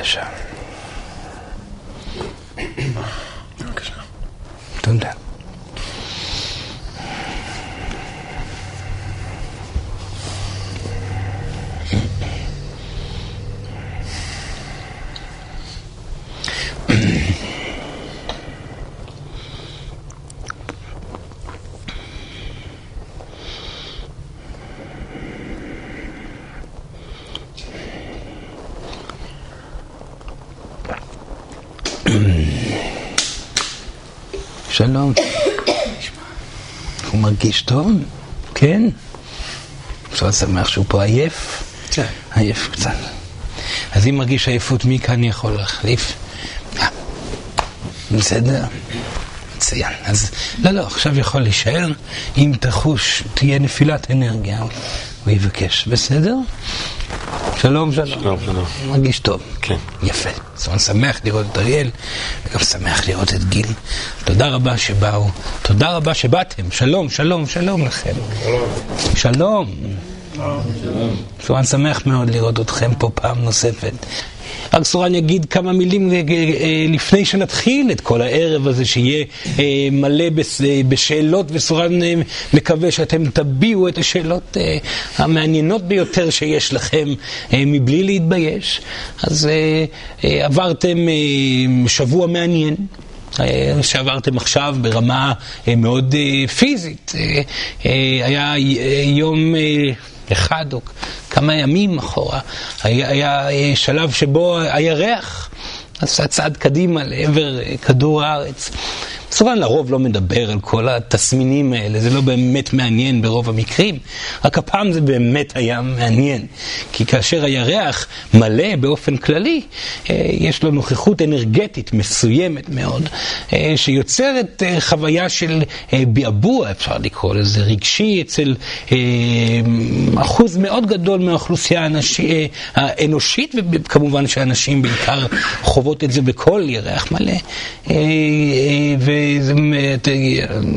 בבקשה. תודה. שלום. הוא מרגיש טוב? כן? אפשר שמח שהוא פה עייף? כן. עייף קצת. אז אם מרגיש עייפות, מי כאן יכול להחליף? אה, בסדר? מצוין. אז לא, לא, עכשיו יכול להישאר. אם תחוש, תהיה נפילת אנרגיה, הוא יבקש. בסדר? שלום, שלום. שלום, שלום. מרגיש טוב. כן. יפה. זאת אומרת, שמח לראות את אריאל, וגם שמח לראות את גיל. תודה רבה שבאו, תודה רבה שבאתם. שלום, שלום, שלום לכם. שלום. שלום. סורן שמח מאוד לראות אתכם פה פעם נוספת. רק סורן יגיד כמה מילים אה, אה, לפני שנתחיל את כל הערב הזה, שיהיה אה, מלא בשאלות, וסורן מקווה שאתם תביעו את השאלות המעניינות ביותר שיש לכם מבלי להתבייש. אז עברתם שבוע מעניין. שעברתם עכשיו ברמה מאוד פיזית. היה יום אחד או כמה ימים אחורה, היה, היה שלב שבו הירח עשה צעד קדימה לעבר כדור הארץ. סורן לרוב לא מדבר על כל התסמינים האלה, זה לא באמת מעניין ברוב המקרים, רק הפעם זה באמת היה מעניין. כי כאשר הירח מלא באופן כללי, אה, יש לו נוכחות אנרגטית מסוימת מאוד, אה, שיוצרת אה, חוויה של ביעבוע, אפשר לקרוא לזה, רגשי אצל אחוז מאוד גדול מהאוכלוסייה האנושית, וכמובן שאנשים בעיקר חוות את זה בכל ירח מלא. וזה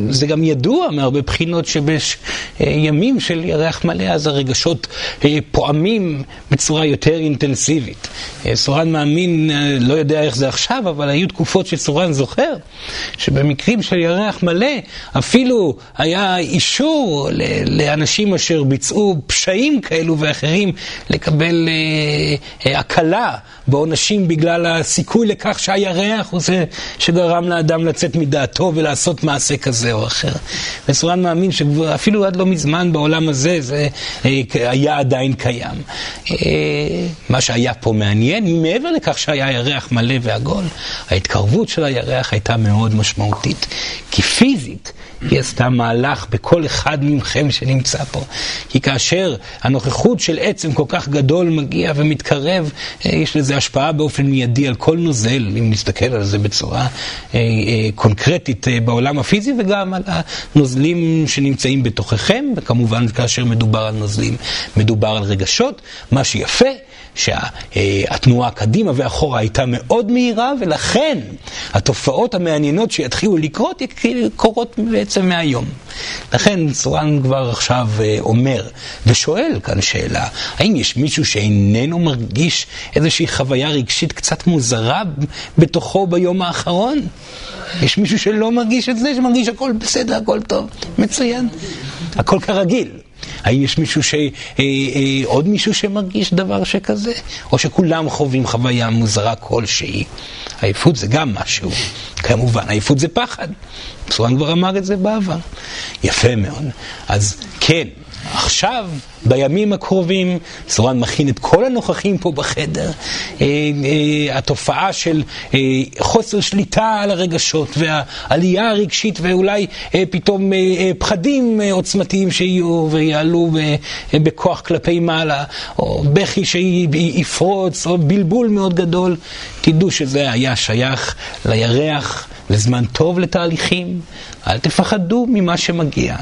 זה גם ידוע מהרבה בחינות שבימים של ירח מלא אז הרגשות אה, פועמים בצורה יותר אינטנסיבית. אה, סורן מאמין, אה, לא יודע איך זה עכשיו, אבל היו תקופות שסורן זוכר, שבמקרים של ירח מלא אפילו היה אישור לאנשים אשר ביצעו פשעים כאלו ואחרים לקבל הקלה בעונשים בגלל הסיכוי לכך שהירח הוא זה שגרם לאדם לצאת מדעתו ולעשות מעשה כזה או אחר. וסורן מאמין שאפילו עד לא מזמן בעולם הזה זה אה, היה עדיין קיים. אה, מה שהיה פה מעניין, מעבר לכך שהיה ירח מלא ועגול, ההתקרבות של הירח הייתה מאוד משמעותית. כי פיזית, היא עשתה מהלך בכל אחד מכם שנמצא פה. כי כאשר הנוכחות של עצם כל כך גדול מגיע ומתקרב, אה, יש לזה השפעה באופן מיידי על כל נוזל, אם נסתכל על זה בצורה אה, אה, קונקרטית בעולם הפיזי, וגם על הנוזלים שנמצאים בתוככם, וכמובן כאשר מדובר על נוזלים, מדובר על רגשות. מה שיפה שהתנועה קדימה ואחורה הייתה מאוד מהירה, ולכן התופעות המעניינות שיתחילו לקרות, קורות בעצם מהיום. לכן סורן כבר עכשיו אה, אומר ושואל כאן שאלה, האם יש מישהו שאיננו מרגיש איזושהי חוויה רגשית קצת מוזרה בתוכו ביום האחרון? יש מישהו שלא מרגיש את זה, שמרגיש הכל בסדר, הכל טוב, מצוין, הכל כרגיל. האם יש מישהו ש... אה, אה, עוד מישהו שמרגיש דבר שכזה? או שכולם חווים חוויה מוזרה כלשהי? עייפות זה גם משהו. כמובן, עייפות זה פחד. סורן כבר אמר את זה בעבר. יפה מאוד. אז כן, עכשיו, בימים הקרובים, סורן מכין את כל הנוכחים פה בחדר. אה, אה, התופעה של אה, חוסר שליטה על הרגשות והעלייה הרגשית ואולי פתאום פחדים עוצמתיים שיהיו ויעלו בכוח כלפי מעלה, או בכי שיפרוץ, או בלבול מאוד גדול, תדעו שזה היה שייך לירח. לזמן טוב לתהליכים, אל תפחדו ממה שמגיע.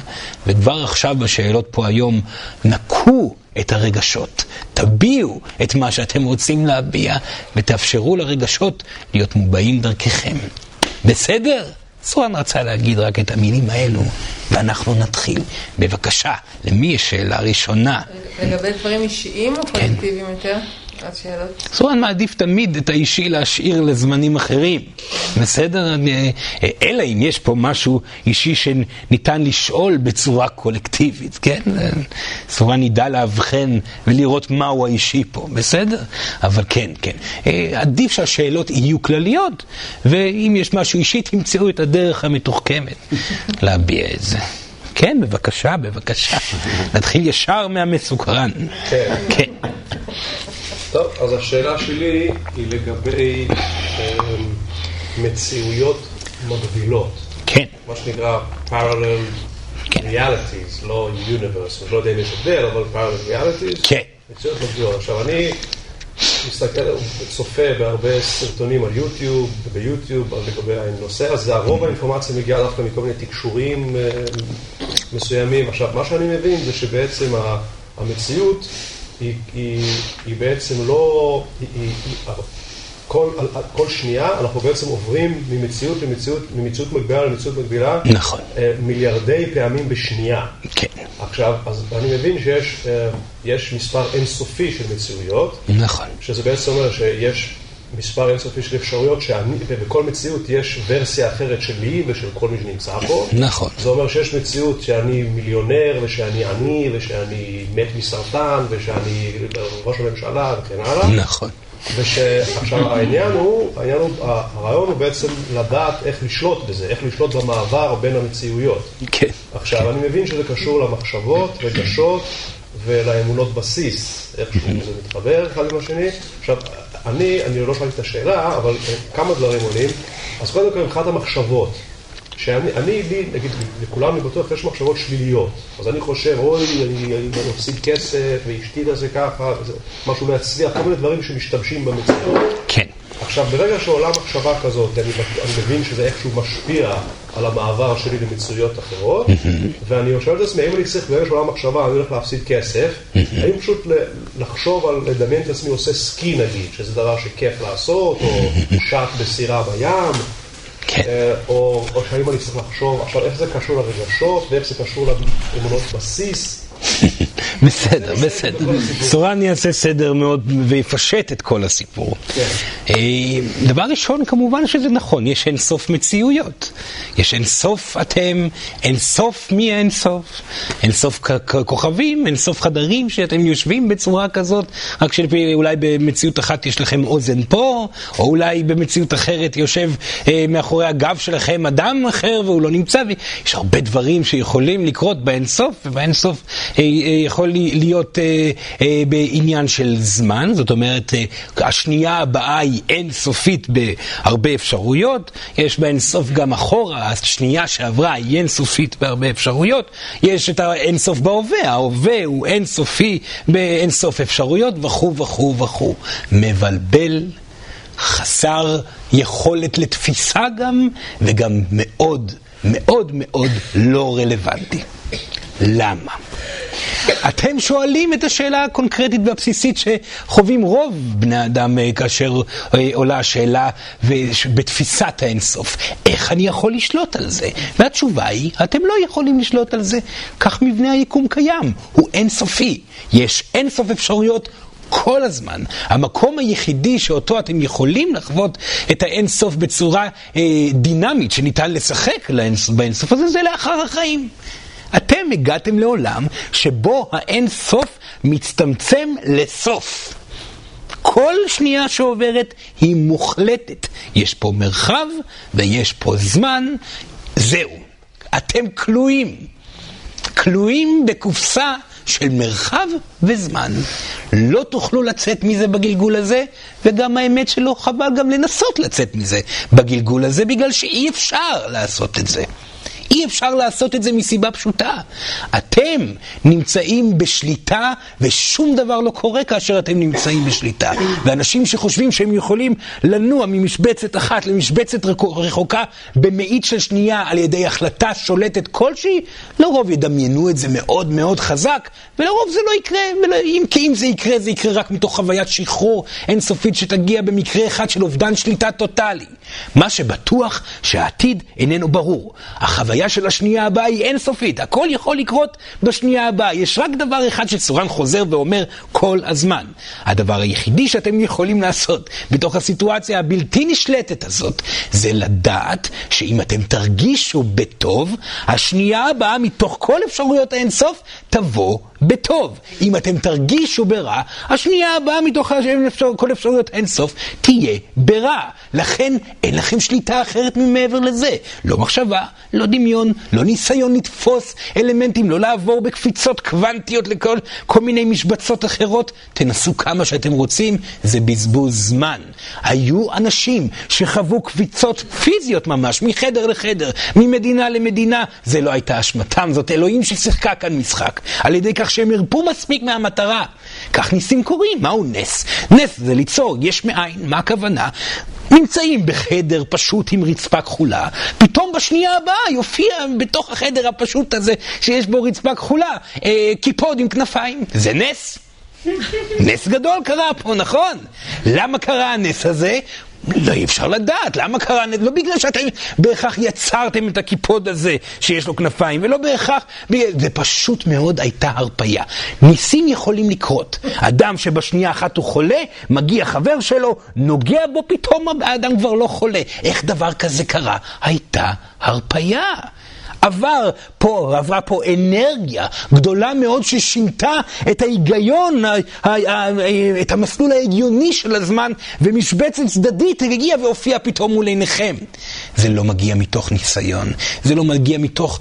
וכבר עכשיו בשאלות פה היום, נקו את הרגשות, תביעו את מה שאתם רוצים להביע, ותאפשרו לרגשות להיות מובעים דרככם. בסדר? סורן רצה להגיד רק את המילים האלו, ואנחנו נתחיל. בבקשה, למי יש שאלה ראשונה? לגבי דברים אישיים או כן. קולקטיביים יותר? סורן מעדיף תמיד את האישי להשאיר לזמנים אחרים, בסדר? אלא אם יש פה משהו אישי שניתן לשאול בצורה קולקטיבית, כן? סורן ידע לאבחן ולראות מהו האישי פה, בסדר? אבל כן, כן. עדיף שהשאלות יהיו כלליות, ואם יש משהו אישי, תמצאו את הדרך המתוחכמת להביע את זה. כן, בבקשה, בבקשה. נתחיל ישר מהמסוקרן. כן. טוב, אז השאלה שלי היא לגבי אמ, מציאויות מקבילות. כן. מה שנקרא parallel כן. realities, לא universe, לא יודע אם יש הבדל, אבל parallel realities. כן. מציאויות מקבילות. עכשיו, אני מסתכל, צופה בהרבה סרטונים על יוטיוב, ביוטיוב, לגבי הנושא הזה, רוב האינפורמציה מגיעה דווקא מכל מיני תקשורים אה, מסוימים. עכשיו, מה שאני מבין זה שבעצם המציאות היא, היא, היא בעצם לא, היא, היא, כל, כל שנייה אנחנו בעצם עוברים ממציאות למציאות, ממציאות מקבילה למציאות מקבילה, נכון. אה, מיליארדי פעמים בשנייה. כן. עכשיו, אז אני מבין שיש אה, מספר אינסופי של מציאויות. נכון. שזה בעצם אומר שיש מספר אינסופי של אפשרויות, שאני, ובכל מציאות יש ורסיה אחרת שלי ושל כל מי שנמצא פה. נכון. זה אומר שיש מציאות שאני מיליונר, ושאני עני, ושאני מת מסרטן, ושאני ראש הממשלה וכן הלאה. נכון. ושעכשיו העניין הוא, העניין הוא, הרעיון הוא בעצם לדעת איך לשלוט בזה, איך לשלוט במעבר בין המציאויות. כן. עכשיו, אני מבין שזה קשור למחשבות, רגשות ולאמונות בסיס, איכשהו זה מתחבר אחד עם השני. עכשיו, אני, אני לא שאלתי את השאלה, אבל כמה דברים עולים. אז קודם כל, מבחינת המחשבות. שאני, אני, לי, נגיד, לכולם אני בטוח, יש מחשבות שליליות. אז אני חושב, אוי, אני, מפסיד כסף, ואשתי תעשה ככה, וזה, משהו להצליח, כל מיני דברים שמשתמשים במציאות. כן. עכשיו, ברגע שעולה מחשבה כזאת, אני, אני מבין שזה איכשהו משפיע על המעבר שלי למצויות אחרות, ואני שואל את עצמי, האם אני צריך, ברגע שעולה מחשבה, אני הולך להפסיד כסף, האם פשוט לחשוב על, לדמיין את עצמי עושה סקי נגיד, שזה דבר שכיף לעשות, או שט בסירה בים, כן. אה, או, או שהאם אני צריך לחשוב, עכשיו איך זה קשור לרגשות, ואיך זה קשור לאמונות בסיס. בסדר, בסדר. סורן יעשה סדר מאוד ויפשט את כל הסיפור. כן. אה, דבר ראשון, כמובן שזה נכון, יש אין סוף מציאויות. יש אין סוף אתם, אין סוף מי אין סוף. אין סוף כוכבים, אין סוף חדרים שאתם יושבים בצורה כזאת, רק שאולי במציאות אחת יש לכם אוזן פה, או אולי במציאות אחרת יושב אה, מאחורי הגב שלכם אדם אחר והוא לא נמצא. יש הרבה דברים שיכולים לקרות באין סוף, ובאין סוף אה, יכול להיות אה, אה, בעניין של זמן, זאת אומרת, אה, השנייה הבאה היא אינסופית בהרבה אפשרויות, יש בה אינסוף גם אחורה, השנייה שעברה היא אינסופית בהרבה אפשרויות, יש את האינסוף בהווה, ההווה הוא אינסופי באינסוף אפשרויות וכו' וכו' וכו'. מבלבל, חסר יכולת לתפיסה גם, וגם מאוד מאוד מאוד לא רלוונטי. למה? אתם שואלים את השאלה הקונקרטית והבסיסית שחווים רוב בני אדם אה, כאשר אה, עולה השאלה בתפיסת האינסוף. איך אני יכול לשלוט על זה? והתשובה היא, אתם לא יכולים לשלוט על זה. כך מבנה היקום קיים, הוא אינסופי. יש אינסוף אפשרויות. כל הזמן. המקום היחידי שאותו אתם יכולים לחוות את האינסוף בצורה אה, דינמית, שניתן לשחק באינסוף הזה, זה לאחר החיים. אתם הגעתם לעולם שבו האין סוף מצטמצם לסוף. כל שנייה שעוברת היא מוחלטת. יש פה מרחב ויש פה זמן, זהו. אתם כלואים. כלואים בקופסה של מרחב וזמן. לא תוכלו לצאת מזה בגלגול הזה, וגם האמת שלא חבל גם לנסות לצאת מזה בגלגול הזה, בגלל שאי אפשר לעשות את זה. אי אפשר לעשות את זה מסיבה פשוטה. אתם נמצאים בשליטה ושום דבר לא קורה כאשר אתם נמצאים בשליטה. ואנשים שחושבים שהם יכולים לנוע ממשבצת אחת למשבצת רחוקה במאית של שנייה על ידי החלטה שולטת כלשהי, לרוב ידמיינו את זה מאוד מאוד חזק, ולרוב זה לא יקרה, ולא, אם, כי אם זה יקרה, זה יקרה רק מתוך חוויית שחרור אינסופית שתגיע במקרה אחד של אובדן שליטה טוטאלי. מה שבטוח שהעתיד איננו ברור. החוויה ההרפאיה של השנייה הבאה היא אינסופית, הכל יכול לקרות בשנייה הבאה. יש רק דבר אחד שסורן חוזר ואומר כל הזמן. הדבר היחידי שאתם יכולים לעשות בתוך הסיטואציה הבלתי נשלטת הזאת, זה לדעת שאם אתם תרגישו בטוב, השנייה הבאה מתוך כל אפשרויות האינסוף תבוא בטוב. אם אתם תרגישו ברע, השנייה הבאה מתוך כל אפשרויות האינסוף תהיה ברע. לכן אין לכם שליטה אחרת ממעבר לזה. לא מחשבה, לא דמיון, לא ניסיון לתפוס אלמנטים, לא לעבור בקפיצות קוונטיות לכל כל מיני משבצות אחרות. תנסו כמה שאתם רוצים, זה בזבוז זמן. היו אנשים שחוו קפיצות פיזיות ממש, מחדר לחדר, ממדינה למדינה. זה לא הייתה אשמתם, זאת אלוהים ששיחקה כאן משחק. על ידי כך שהם הרפו מספיק מהמטרה. כך ניסים קורים, מהו נס? נס זה ליצור יש מאין, מה הכוונה? נמצאים בחדר פשוט עם רצפה כחולה, פתאום בשנייה הבאה יופיע בתוך החדר הפשוט הזה שיש בו רצפה כחולה אה, קיפוד עם כנפיים. זה נס. נס גדול קרה פה, נכון? למה קרה הנס הזה? לא, אי אפשר לדעת, למה קרה, לא בגלל שאתם בהכרח יצרתם את הקיפוד הזה שיש לו כנפיים, ולא בהכרח, זה פשוט מאוד הייתה הרפייה. ניסים יכולים לקרות. אדם שבשנייה אחת הוא חולה, מגיע חבר שלו, נוגע בו, פתאום האדם כבר לא חולה. איך דבר כזה קרה? הייתה הרפייה. עבר פה, עברה פה אנרגיה גדולה מאוד ששינתה את ההיגיון, את המסלול ההגיוני של הזמן, ומשבצת צדדית הגיעה והופיעה פתאום מול עיניכם. זה לא מגיע מתוך ניסיון, זה לא מגיע מתוך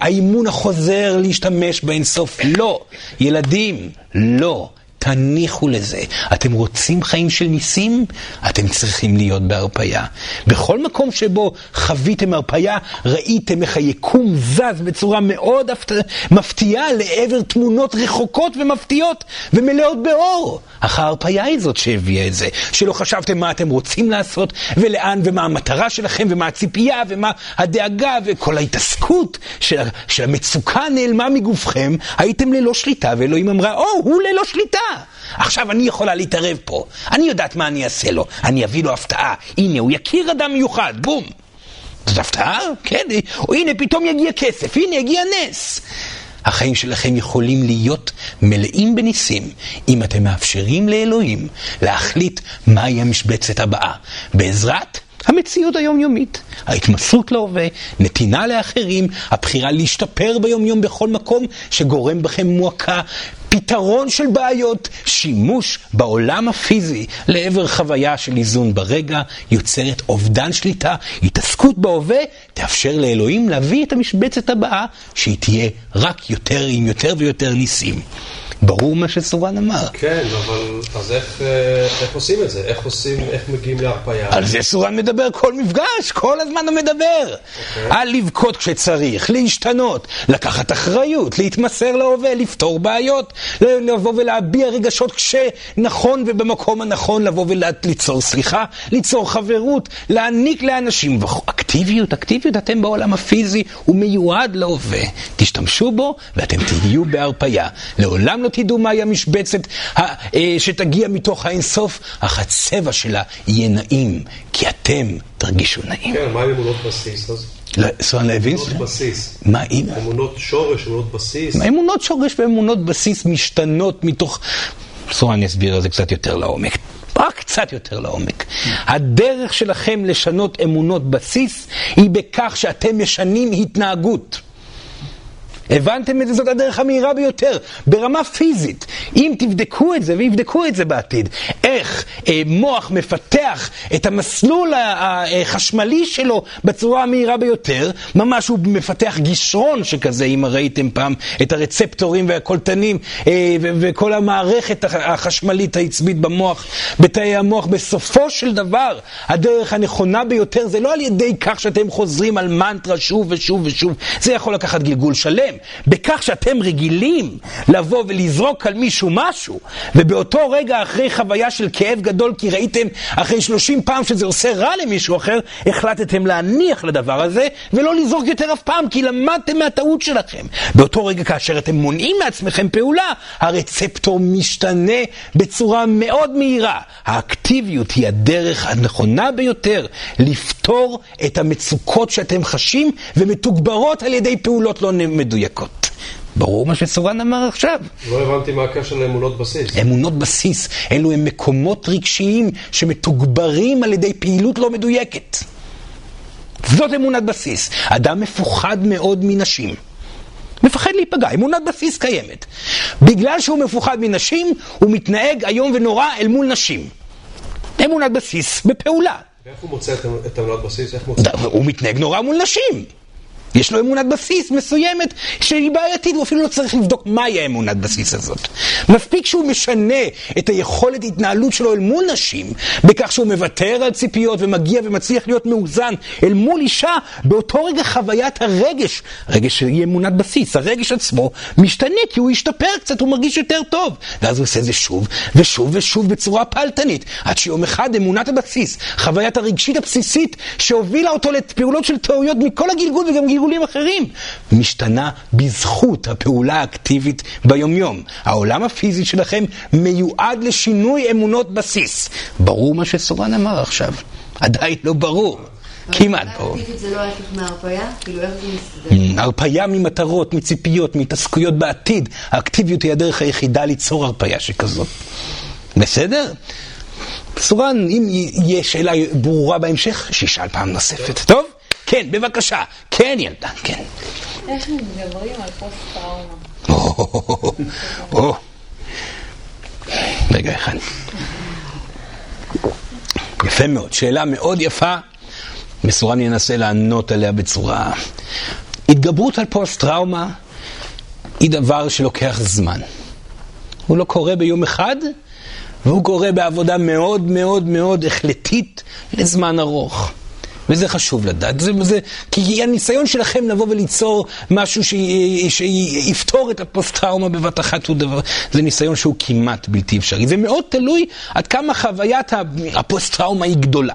האימון החוזר להשתמש באינסוף. לא. ילדים, לא. תניחו לזה. אתם רוצים חיים של ניסים? אתם צריכים להיות בהרפייה. בכל מקום שבו חוויתם הרפייה, ראיתם איך היקום זז בצורה מאוד מפתיעה לעבר תמונות רחוקות ומפתיעות ומלאות באור. אך ההרפייה היא זאת שהביאה את זה, שלא חשבתם מה אתם רוצים לעשות ולאן ומה המטרה שלכם ומה הציפייה ומה הדאגה וכל ההתעסקות של, של המצוקה נעלמה מגופכם, הייתם ללא שליטה ואלוהים אמרה, או, oh, הוא ללא שליטה. עכשיו אני יכולה להתערב פה. אני יודעת מה אני אעשה לו. אני אביא לו הפתעה. הנה, הוא יכיר אדם מיוחד. בום. זאת הפתעה? כן. או הנה, פתאום יגיע כסף. הנה, יגיע נס. החיים שלכם יכולים להיות מלאים בניסים אם אתם מאפשרים לאלוהים להחליט מהי המשבצת הבאה. בעזרת המציאות היומיומית, ההתמסרות להווה, נתינה לאחרים, הבחירה להשתפר ביומיום בכל מקום שגורם בכם מועקה, פתרון של בעיות, שימוש בעולם הפיזי לעבר חוויה של איזון ברגע, יוצרת אובדן שליטה, התעסקות בהווה, תאפשר לאלוהים להביא את המשבצת הבאה, שהיא תהיה רק יותר עם יותר ויותר ניסים. ברור מה שסורן אמר. כן, אבל אז איך, אה, איך עושים את זה? איך עושים, איך מגיעים להרפאיה? על זה סורן מדבר כל מפגש, כל הזמן הוא מדבר. Okay. אוקיי. על לבכות כשצריך, להשתנות, לקחת אחריות, להתמסר להווה, לפתור בעיות, לבוא ולהביע רגשות כשנכון ובמקום הנכון, לבוא וליצור סליחה, ליצור חברות, להעניק לאנשים. אקטיביות, אקטיביות, אתם בעולם הפיזי, הוא מיועד להווה. תשתמשו בו ואתם תהיו בהרפאיה. לעולם לא תדעו מהי המשבצת אה, שתגיע מתוך האינסוף, אך הצבע שלה יהיה נעים, כי אתם תרגישו נעים. כן, מה עם אמונות בסיס אז? סורן להבין? אמונות בסיס. מה אם? אמונות שורש, אמונות בסיס. אמונות שורש ואמונות בסיס משתנות מתוך... סורן יסביר את זה קצת יותר לעומק. רק קצת יותר לעומק. הדרך שלכם לשנות אמונות בסיס היא בכך שאתם משנים התנהגות. הבנתם את זה? זאת הדרך המהירה ביותר, ברמה פיזית. אם תבדקו את זה, ויבדקו את זה בעתיד, איך אה, מוח מפתח את המסלול החשמלי שלו בצורה המהירה ביותר, ממש הוא מפתח גישרון שכזה, אם ראיתם פעם את הרצפטורים והקולטנים אה, וכל המערכת החשמלית העצבית במוח, בתאי המוח, בסופו של דבר, הדרך הנכונה ביותר זה לא על ידי כך שאתם חוזרים על מנטרה שוב ושוב ושוב, זה יכול לקחת גלגול שלם. בכך שאתם רגילים לבוא ולזרוק על מישהו משהו, ובאותו רגע אחרי חוויה של כאב גדול כי ראיתם אחרי 30 פעם שזה עושה רע למישהו אחר, החלטתם להניח לדבר הזה ולא לזרוק יותר אף פעם כי למדתם מהטעות שלכם. באותו רגע כאשר אתם מונעים מעצמכם פעולה, הרצפטור משתנה בצורה מאוד מהירה. האקטיביות היא הדרך הנכונה ביותר לפתור את המצוקות שאתם חשים ומתוגברות על ידי פעולות לא מדויקות. ברור מה שסורן אמר עכשיו. לא הבנתי מה הקשר לאמונות בסיס. אמונות בסיס, אלו הם מקומות רגשיים שמתוגברים על ידי פעילות לא מדויקת. זאת אמונת בסיס. אדם מפוחד מאוד מנשים. מפחד להיפגע, אמונת בסיס קיימת. בגלל שהוא מפוחד מנשים, הוא מתנהג איום ונורא אל מול נשים. אמונת בסיס בפעולה. ואיך הוא מוצא את אמונת בסיס? הוא מתנהג נורא מול נשים. יש לו אמונת בסיס מסוימת שהיא בעייתית, הוא אפילו לא צריך לבדוק מהי האמונת בסיס הזאת. מספיק שהוא משנה את היכולת התנהלות שלו אל מול נשים, בכך שהוא מוותר על ציפיות ומגיע ומצליח להיות מאוזן אל מול אישה, באותו רגע חוויית הרגש, רגש שהיא אמונת בסיס, הרגש עצמו משתנה כי הוא השתפר קצת, הוא מרגיש יותר טוב. ואז הוא עושה את זה שוב ושוב ושוב בצורה פעלתנית, עד שיום אחד אמונת הבסיס, חוויית הרגשית הבסיסית שהובילה אותו לפעולות של טעויות מכל הגלגול וגם גלגול גלגולים אחרים, משתנה בזכות הפעולה האקטיבית ביומיום. העולם הפיזי שלכם מיועד לשינוי אמונות בסיס. ברור מה שסורן אמר עכשיו? עדיין לא ברור. כמעט ברור. זה לא ההפך מהרפאיה? כאילו איך זה מסתדר? הרפאיה ממטרות, מציפיות, מהתעסקויות בעתיד. האקטיביות היא הדרך היחידה ליצור הרפאיה שכזאת. בסדר? סורן, אם יהיה שאלה ברורה בהמשך, שישאל פעם נוספת. טוב? כן, בבקשה. כן, ילדה, כן. איך מדברים על פוסט-טראומה? רגע אחד. יפה מאוד, שאלה מאוד יפה. מסורן ינסה לענות עליה בצורה... התגברות על פוסט-טראומה היא דבר שלוקח זמן. הוא לא קורה ביום אחד, והוא קורה בעבודה מאוד מאוד מאוד החלטית לזמן ארוך. וזה חשוב לדעת. זה, זה, כי הניסיון שלכם לבוא וליצור משהו שיפתור את הפוסט-טראומה בבת אחת דבר, זה ניסיון שהוא כמעט בלתי אפשרי. זה מאוד תלוי עד כמה חוויית הפוסט-טראומה היא גדולה.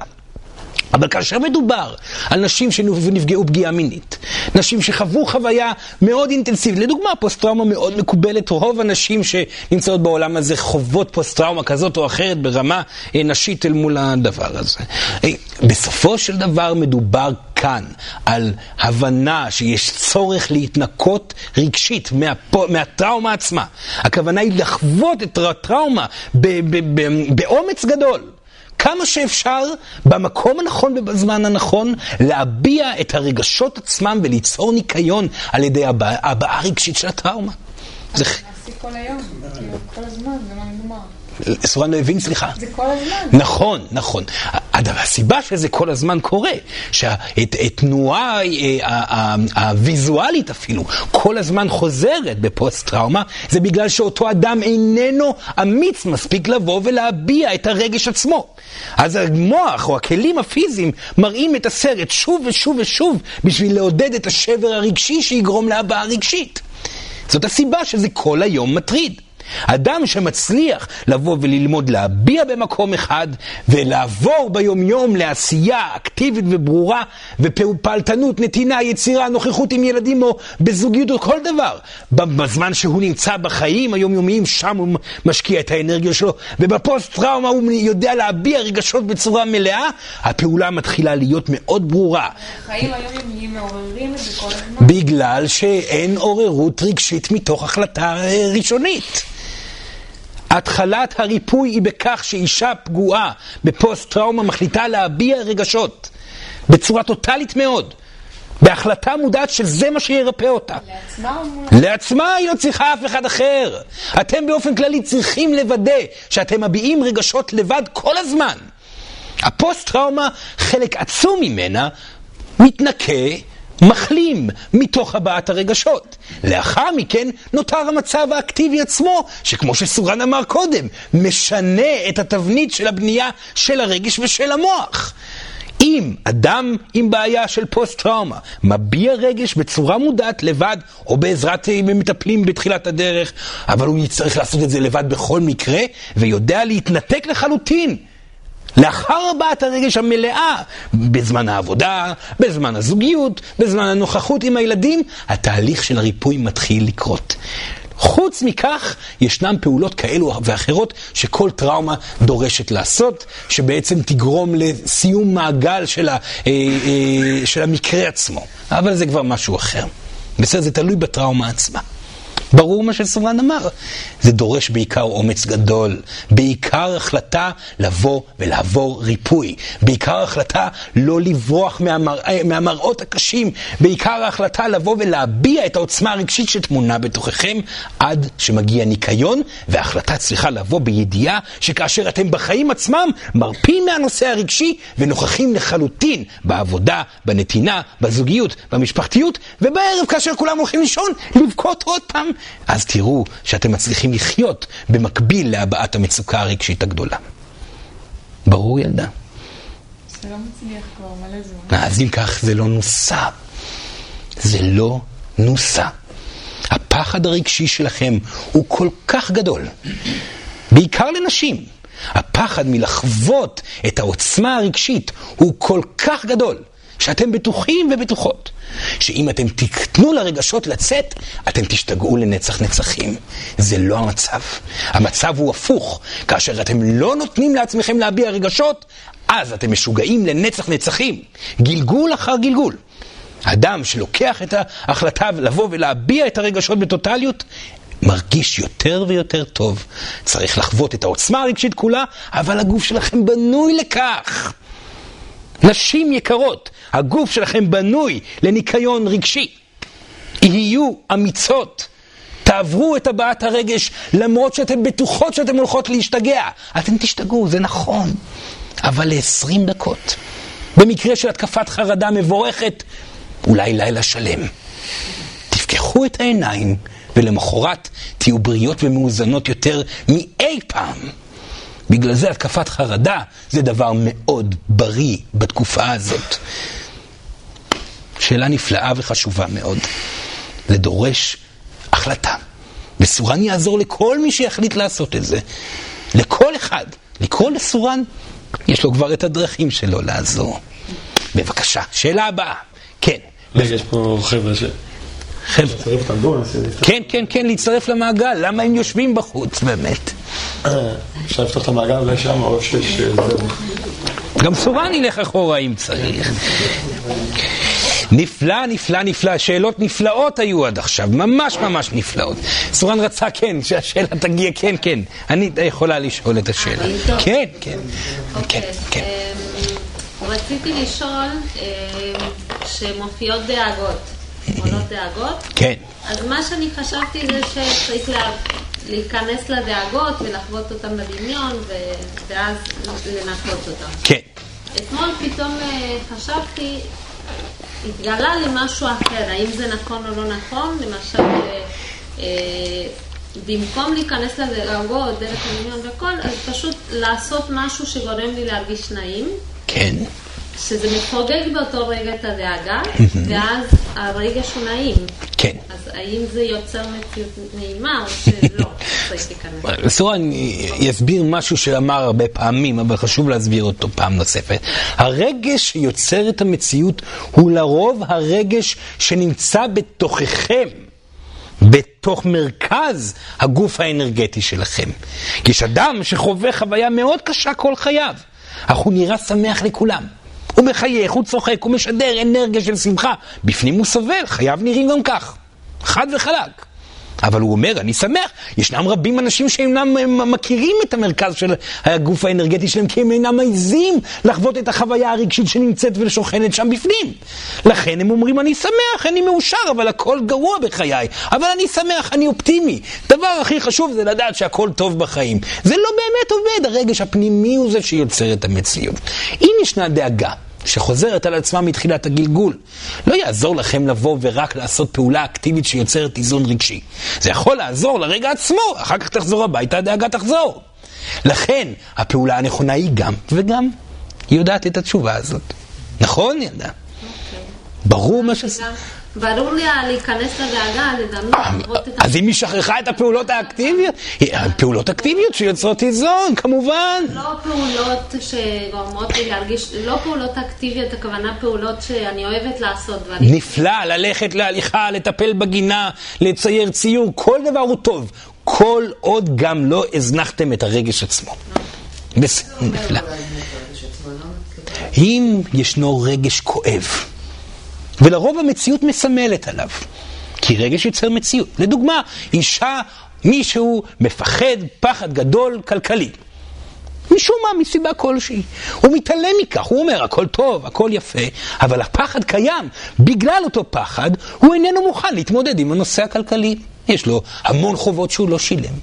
אבל כאשר מדובר על נשים שנפגעו פגיעה מינית, נשים שחוו חוויה מאוד אינטנסיבית, לדוגמה פוסט-טראומה מאוד מקובלת, רוב הנשים שנמצאות בעולם הזה חוות פוסט-טראומה כזאת או אחרת ברמה אה, נשית אל מול הדבר הזה. אה, בסופו של דבר מדובר כאן על הבנה שיש צורך להתנקות רגשית מהפו, מהטראומה עצמה. הכוונה היא לחוות את הטראומה באומץ גדול. כמה שאפשר, במקום הנכון ובזמן הנכון, להביע את הרגשות עצמם וליצור ניקיון על ידי הבעה רגשית של הטראומה. זה... כל היום, כל הזמן, זה מה מדובר. סורן לא הבין, סליחה. זה כל הזמן. נכון, נכון. הסיבה שזה כל הזמן קורה, שהתנועה אה, הוויזואלית אפילו, כל הזמן חוזרת בפוסט-טראומה, זה בגלל שאותו אדם איננו אמיץ מספיק לבוא ולהביע את הרגש עצמו. אז המוח או הכלים הפיזיים מראים את הסרט שוב ושוב ושוב בשביל לעודד את השבר הרגשי שיגרום להבעה רגשית. זאת הסיבה שזה כל היום מטריד. אדם שמצליח לבוא וללמוד להביע במקום אחד ולעבור ביומיום לעשייה אקטיבית וברורה ופעלתנות, נתינה, יצירה, נוכחות עם ילדים או בזוגיות או כל דבר. בזמן שהוא נמצא בחיים היומיומיים, שם הוא משקיע את האנרגיה שלו ובפוסט טראומה הוא יודע להביע רגשות בצורה מלאה, הפעולה מתחילה להיות מאוד ברורה. החיים היומיומיים מעוררים את זה כל הזמן? בגלל שאין עוררות רגשית מתוך החלטה ראשונית. התחלת הריפוי היא בכך שאישה פגועה בפוסט-טראומה מחליטה להביע רגשות בצורה טוטאלית מאוד. בהחלטה מודעת שזה מה שירפא אותה. לעצמה. לעצמה היא לא צריכה אף אחד אחר. אתם באופן כללי צריכים לוודא שאתם מביעים רגשות לבד כל הזמן. הפוסט-טראומה, חלק עצום ממנה, מתנקה מחלים מתוך הבעת הרגשות. לאחר מכן נותר המצב האקטיבי עצמו, שכמו שסורן אמר קודם, משנה את התבנית של הבנייה של הרגש ושל המוח. אם אדם עם בעיה של פוסט-טראומה מביע רגש בצורה מודעת לבד, או בעזרת אה, מטפלים בתחילת הדרך, אבל הוא יצטרך לעשות את זה לבד בכל מקרה, ויודע להתנתק לחלוטין. לאחר הבעת הרגש המלאה, בזמן העבודה, בזמן הזוגיות, בזמן הנוכחות עם הילדים, התהליך של הריפוי מתחיל לקרות. חוץ מכך, ישנן פעולות כאלו ואחרות שכל טראומה דורשת לעשות, שבעצם תגרום לסיום מעגל של, ה, אה, אה, של המקרה עצמו. אבל זה כבר משהו אחר. בסדר, זה תלוי בטראומה עצמה. ברור מה שסורן אמר. זה דורש בעיקר אומץ גדול, בעיקר החלטה לבוא ולעבור ריפוי, בעיקר החלטה לא לברוח מהמר... מהמראות הקשים, בעיקר ההחלטה לבוא ולהביע את העוצמה הרגשית שטמונה בתוככם עד שמגיע ניקיון, וההחלטה צריכה לבוא בידיעה שכאשר אתם בחיים עצמם מרפים מהנושא הרגשי ונוכחים לחלוטין בעבודה, בנתינה, בזוגיות, במשפחתיות, ובערב כאשר כולם הולכים לישון, לבכות עוד פעם אז תראו שאתם מצליחים לחיות במקביל להבעת המצוקה הרגשית הגדולה. ברור, ילדה? זה לא מצליח כבר מלא זמן. אז אם כך, זה לא נוסע. זה לא נוסע. הפחד הרגשי שלכם הוא כל כך גדול, בעיקר לנשים. הפחד מלחוות את העוצמה הרגשית הוא כל כך גדול, שאתם בטוחים ובטוחות שאם אתם תקטנו לרגשות לצאת, אתם תשתגעו לנצח נצחים. זה לא המצב. המצב הוא הפוך. כאשר אתם לא נותנים לעצמכם להביע רגשות, אז אתם משוגעים לנצח נצחים. גלגול אחר גלגול. אדם שלוקח את ההחלטה לבוא ולהביע את הרגשות בטוטליות, מרגיש יותר ויותר טוב. צריך לחוות את העוצמה הרגשית כולה, אבל הגוף שלכם בנוי לכך. נשים יקרות, הגוף שלכם בנוי לניקיון רגשי. יהיו אמיצות. תעברו את הבעת הרגש למרות שאתן בטוחות שאתן הולכות להשתגע. אתן תשתגעו, זה נכון, אבל ל-20 דקות. במקרה של התקפת חרדה מבורכת, אולי לילה שלם. תפקחו את העיניים, ולמחרת תהיו בריאות ומאוזנות יותר מאי פעם. בגלל זה התקפת חרדה זה דבר מאוד בריא בתקופה הזאת. שאלה נפלאה וחשובה מאוד. זה דורש החלטה. וסורן יעזור לכל מי שיחליט לעשות את זה. לכל אחד. לקרוא לסורן, יש לו כבר את הדרכים שלו לעזור. בבקשה, שאלה הבאה. כן. רגע, יש פה חבר'ה ש... כן, כן, כן, להצטרף למעגל. למה הם יושבים בחוץ, באמת? אפשר לפתוח את המעגל אולי שם, או שיש... אה, גם סורן ילך אחורה אם צריך. נפלא, נפלא, נפלא. שאלות נפלאות היו עד עכשיו, ממש ממש נפלאות. סורן רצה, כן, שהשאלה תגיע, כן, כן. אני יכולה לשאול את השאלה. כן, כן. אוקיי. כן, כן. אמ, רציתי לשאול, אמ, שמופיעות דאגות, עולות דאגות, כן. אז מה שאני חשבתי זה שצריך לה- להיכנס לדאגות ולחוות אותן בדמיון, ו- ואז לנקות אותן. כן. אתמול פתאום אה, חשבתי, התגלה לי משהו אחר, האם זה נכון או לא נכון, למשל, אה, אה, במקום להיכנס לדאגות, דרך הדמיון והכל, אז פשוט לעשות משהו שגורם לי להרגיש נעים, כן. שזה מפוגג באותו רגע את הדאגה, ואז הרגש הוא נעים. כן. אז האם זה יוצר מציאות נעימה או שלא להיכנס? סורן יסביר משהו שאמר הרבה פעמים, אבל חשוב להסביר אותו פעם נוספת. הרגש שיוצר את המציאות הוא לרוב הרגש שנמצא בתוככם. בתוך מרכז הגוף האנרגטי שלכם. יש אדם שחווה חוויה מאוד קשה כל חייו, אך הוא נראה שמח לכולם. הוא מחייך, הוא צוחק, הוא משדר אנרגיה של שמחה. בפנים הוא סובל, חייו נראים גם כך. חד וחלק. אבל הוא אומר, אני שמח, ישנם רבים אנשים שאינם מכירים את המרכז של הגוף האנרגטי שלהם, כי הם אינם מעזים לחוות את החוויה הרגשית שנמצאת ושוכנת שם בפנים. לכן הם אומרים, אני שמח, אני מאושר, אבל הכל גרוע בחיי. אבל אני שמח, אני אופטימי. דבר הכי חשוב זה לדעת שהכל טוב בחיים. זה לא באמת עובד, הרגש הפנימי הוא זה שיוצר את המציאות. אם ישנה דאגה, שחוזרת על עצמה מתחילת הגלגול. לא יעזור לכם לבוא ורק לעשות פעולה אקטיבית שיוצרת איזון רגשי. זה יכול לעזור לרגע עצמו, אחר כך תחזור הביתה, הדאגה תחזור. לכן, הפעולה הנכונה היא גם וגם. היא יודעת את התשובה הזאת. נכון, ילדה? ברור מה ש... ברור לי להיכנס לדאגה, לדמיין, לראות את ה... אז אם היא שכחה את הפעולות האקטיביות, הפעולות האקטיביות שיוצרות איזון, כמובן. לא פעולות שגורמות לי להרגיש, לא פעולות אקטיביות, הכוונה פעולות שאני אוהבת לעשות דברים. נפלא, ללכת להליכה, לטפל בגינה, לצייר ציור, כל דבר הוא טוב. כל עוד גם לא הזנחתם את הרגש עצמו. בסדר, נפלא. אם ישנו רגש כואב, ולרוב המציאות מסמלת עליו, כי רגש יוצר מציאות. לדוגמה, אישה, מישהו מפחד פחד גדול כלכלי. משום מה, מסיבה כלשהי. הוא מתעלם מכך, הוא אומר, הכל טוב, הכל יפה, אבל הפחד קיים. בגלל אותו פחד, הוא איננו מוכן להתמודד עם הנושא הכלכלי. יש לו המון חובות שהוא לא שילם.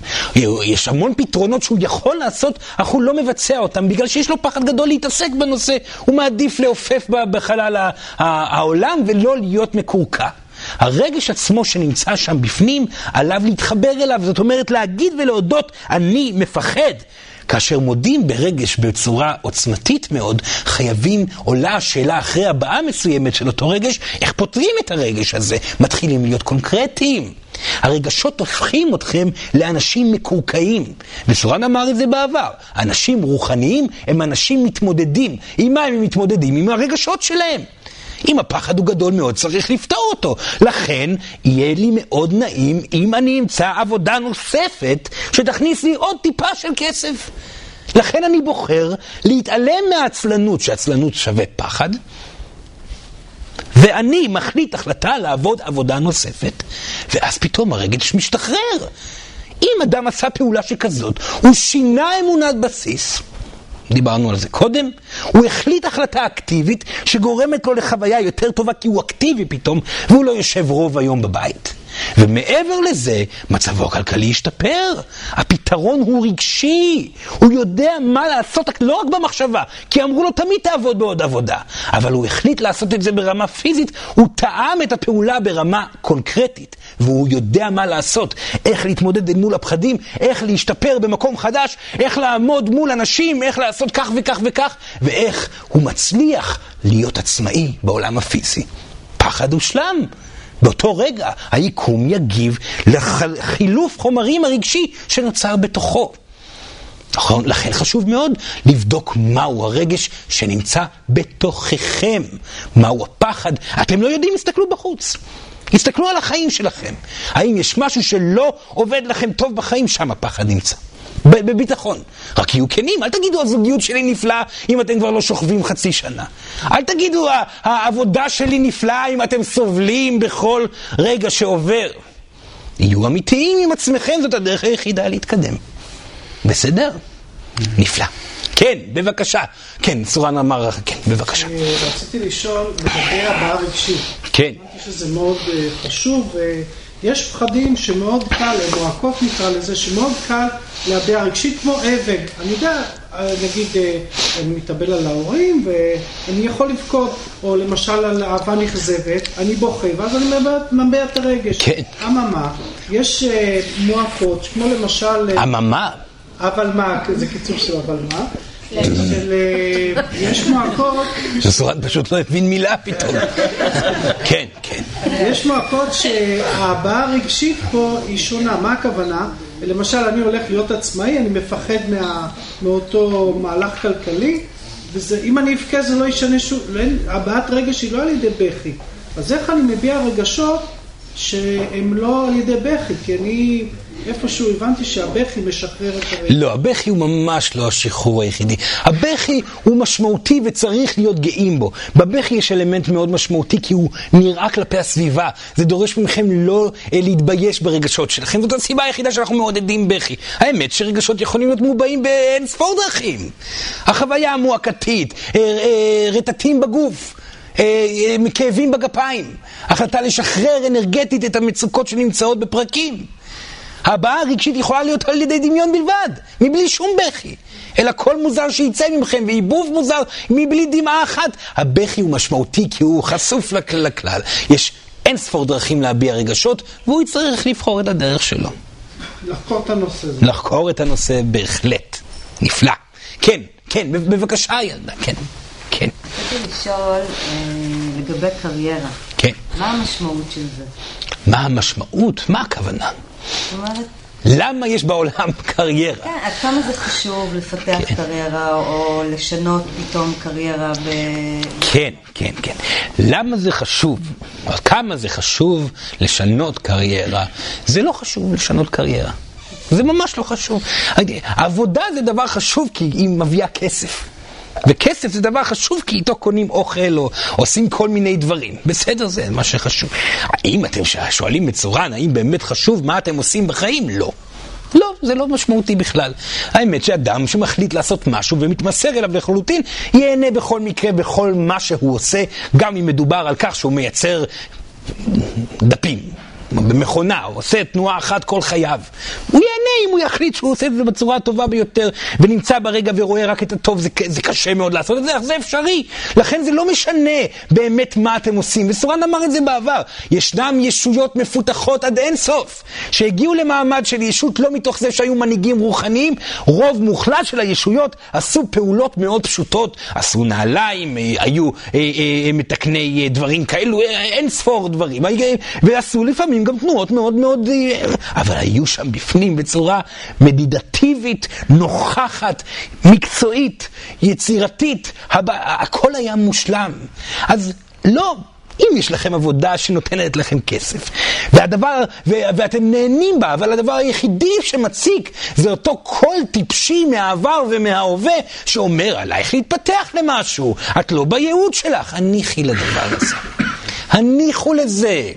יש המון פתרונות שהוא יכול לעשות, אך הוא לא מבצע אותם, בגלל שיש לו פחד גדול להתעסק בנושא. הוא מעדיף לעופף בחלל העולם ולא להיות מקורקע. הרגש עצמו שנמצא שם בפנים, עליו להתחבר אליו, זאת אומרת להגיד ולהודות, אני מפחד. כאשר מודים ברגש בצורה עוצמתית מאוד, חייבים, עולה השאלה אחרי הבעה מסוימת של אותו רגש, איך פותרים את הרגש הזה? מתחילים להיות קונקרטיים. הרגשות הופכים אתכם לאנשים מקורקעים. וסורן אמר את זה בעבר. אנשים רוחניים הם אנשים מתמודדים. עם מה הם מתמודדים? עם הרגשות שלהם. אם הפחד הוא גדול מאוד, צריך לפתור אותו. לכן, יהיה לי מאוד נעים אם אני אמצא עבודה נוספת שתכניס לי עוד טיפה של כסף. לכן אני בוחר להתעלם מהעצלנות, שעצלנות שווה פחד, ואני מחליט החלטה לעבוד עבודה נוספת, ואז פתאום הרגש משתחרר. אם אדם עשה פעולה שכזאת, הוא שינה אמונת בסיס. דיברנו על זה קודם, הוא החליט החלטה אקטיבית שגורמת לו לחוויה יותר טובה כי הוא אקטיבי פתאום והוא לא יושב רוב היום בבית. ומעבר לזה, מצבו הכלכלי השתפר. הפתרון הוא רגשי. הוא יודע מה לעשות, לא רק במחשבה, כי אמרו לו תמיד תעבוד בעוד עבודה. אבל הוא החליט לעשות את זה ברמה פיזית, הוא טעם את הפעולה ברמה קונקרטית. והוא יודע מה לעשות, איך להתמודד אל מול הפחדים, איך להשתפר במקום חדש, איך לעמוד מול אנשים, איך לעשות כך וכך וכך, ואיך הוא מצליח להיות עצמאי בעולם הפיזי. פחד ושלם. באותו רגע היקום יגיב לחילוף חומרים הרגשי שנוצר בתוכו. נכון? לכן חשוב מאוד לבדוק מהו הרגש שנמצא בתוככם, מהו הפחד. אתם לא יודעים, הסתכלו בחוץ. הסתכלו על החיים שלכם. האם יש משהו שלא עובד לכם טוב בחיים? שם הפחד נמצא. בביטחון. רק יהיו כנים, אל תגידו הזוגיות שלי נפלאה אם אתם כבר לא שוכבים חצי שנה. אל תגידו העבודה שלי נפלאה אם אתם סובלים בכל רגע שעובר. יהיו אמיתיים עם עצמכם, זאת הדרך היחידה להתקדם. בסדר? נפלא. כן, בבקשה. כן, סורן אמר, כן, בבקשה. אה, רציתי לשאול לגבי הבעה רגשית. כן. אמרתי שזה מאוד אה, חשוב. יש פחדים שמאוד קל, מועקות נקרא לזה, שמאוד קל להביע רגשית כמו אבן. אני יודע, נגיד, אני מתאבל על ההורים ואני יכול לבכות, או למשל על אהבה נכזבת, אני בוכה, ואז אני מביע את הרגש. כן. אממה, יש מועקות, כמו למשל... אממה? אבל מה, זה קיצור של אבל מה? של... יש מועקות... שסורן פשוט לא הבין מילה פתאום. כן, כן. יש מועקות שההבעה הרגשית פה היא שונה. מה הכוונה? למשל, אני הולך להיות עצמאי, אני מפחד מאותו מהלך כלכלי, ואם אני אבכה זה לא ישנה שוב, הבעת רגש היא לא על ידי בכי. אז איך אני מביע רגשות שהם לא על ידי בכי? כי אני... איפשהו הבנתי שהבכי משחרר את הרגע. לא, הבכי הוא ממש לא השחרור היחידי. הבכי הוא משמעותי וצריך להיות גאים בו. בבכי יש אלמנט מאוד משמעותי כי הוא נראה כלפי הסביבה. זה דורש מכם לא אה, להתבייש ברגשות שלכם. זאת הסיבה היחידה שאנחנו מעודדים בכי. האמת שרגשות יכולים להיות מובעים באין ספור דרכים. החוויה המועקתית, אה, אה, רטטים בגוף. כאבים בגפיים, החלטה לשחרר אנרגטית את המצוקות שנמצאות בפרקים. הבעה הרגשית יכולה להיות על ידי דמיון בלבד, מבלי שום בכי. אלא כל מוזר שיצא ממכם, ועיבוב מוזר מבלי דמעה אחת. הבכי הוא משמעותי כי הוא חשוף לכלל. לכלל. יש אין ספור דרכים להביע רגשות, והוא יצטרך לבחור את הדרך שלו. לחקור את הנושא הזה. לחקור את הנושא בהחלט. נפלא. כן, כן, בבקשה ילדה, כן, כן. רציתי לשאול אה, לגבי קריירה. כן. מה המשמעות של זה? מה המשמעות? מה הכוונה? זאת אומרת, למה יש בעולם קריירה? כן, עד כמה זה חשוב לפתח כן. קריירה או לשנות פתאום קריירה ב... כן, כן, כן. למה זה חשוב? או כמה זה חשוב לשנות קריירה? זה לא חשוב לשנות קריירה. זה ממש לא חשוב. עבודה זה דבר חשוב כי היא מביאה כסף. וכסף זה דבר חשוב כי איתו קונים אוכל או עושים כל מיני דברים. בסדר, זה מה שחשוב. האם אתם שואלים מצורן, האם באמת חשוב מה אתם עושים בחיים? לא. לא, זה לא משמעותי בכלל. האמת שאדם שמחליט לעשות משהו ומתמסר אליו לחלוטין, ייהנה בכל מקרה בכל מה שהוא עושה, גם אם מדובר על כך שהוא מייצר דפים. במכונה, הוא עושה תנועה אחת כל חייו. הוא ייהנה אם הוא יחליט שהוא עושה את זה בצורה הטובה ביותר, ונמצא ברגע ורואה רק את הטוב, זה, זה קשה מאוד לעשות את זה, אך זה אפשרי. לכן זה לא משנה באמת מה אתם עושים, וסורן אמר את זה בעבר. ישנם ישויות מפותחות עד אין סוף, שהגיעו למעמד של ישות לא מתוך זה שהיו מנהיגים רוחניים, רוב מוחלט של הישויות עשו פעולות מאוד פשוטות, עשו נעליים, אה, היו אה, אה, מתקני דברים כאלו, אין ספור דברים, ועשו לפעמים גם תנועות מאוד מאוד, אה, אבל היו שם בפנים בצורה מדידטיבית, נוכחת, מקצועית, יצירתית, הבא, הכל היה מושלם. אז לא, אם יש לכם עבודה שנותנת לכם כסף, והדבר, ו- ואתם נהנים בה, אבל הדבר היחידי שמציק זה אותו קול טיפשי מהעבר ומההווה שאומר עלייך להתפתח למשהו, את לא בייעוד שלך, הניחי לדבר הזה. הניחו לזה.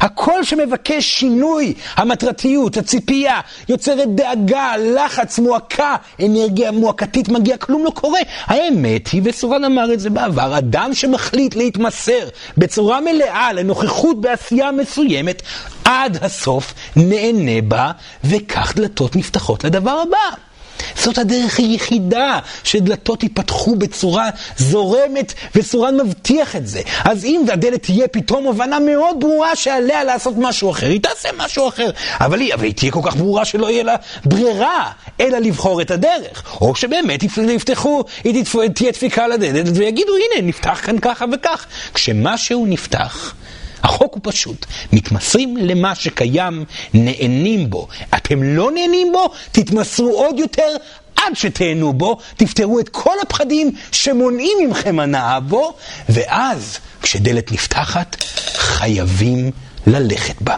הקול שמבקש שינוי, המטרתיות, הציפייה, יוצרת דאגה, לחץ, מועקה, אנרגיה מועקתית מגיעה, כלום לא קורה. האמת היא, וסורן אמר את זה בעבר, אדם שמחליט להתמסר בצורה מלאה לנוכחות בעשייה מסוימת, עד הסוף נהנה בה, וכך דלתות נפתחות לדבר הבא. זאת הדרך היחידה שדלתות ייפתחו בצורה זורמת וסורן מבטיח את זה. אז אם הדלת תהיה פתאום הבנה מאוד ברורה שעליה לעשות משהו אחר, היא תעשה משהו אחר. אבל היא, אבל היא תהיה כל כך ברורה שלא יהיה לה ברירה אלא לבחור את הדרך. או שבאמת יפתחו, היא. תהיה דפיקה על הדלת ויגידו הנה נפתח כאן ככה וכך. כשמשהו נפתח החוק הוא פשוט, מתמסרים למה שקיים, נהנים בו. אתם לא נהנים בו, תתמסרו עוד יותר עד שתהנו בו, תפתרו את כל הפחדים שמונעים מכם הנאה בו, ואז, כשדלת נפתחת, חייבים ללכת בה.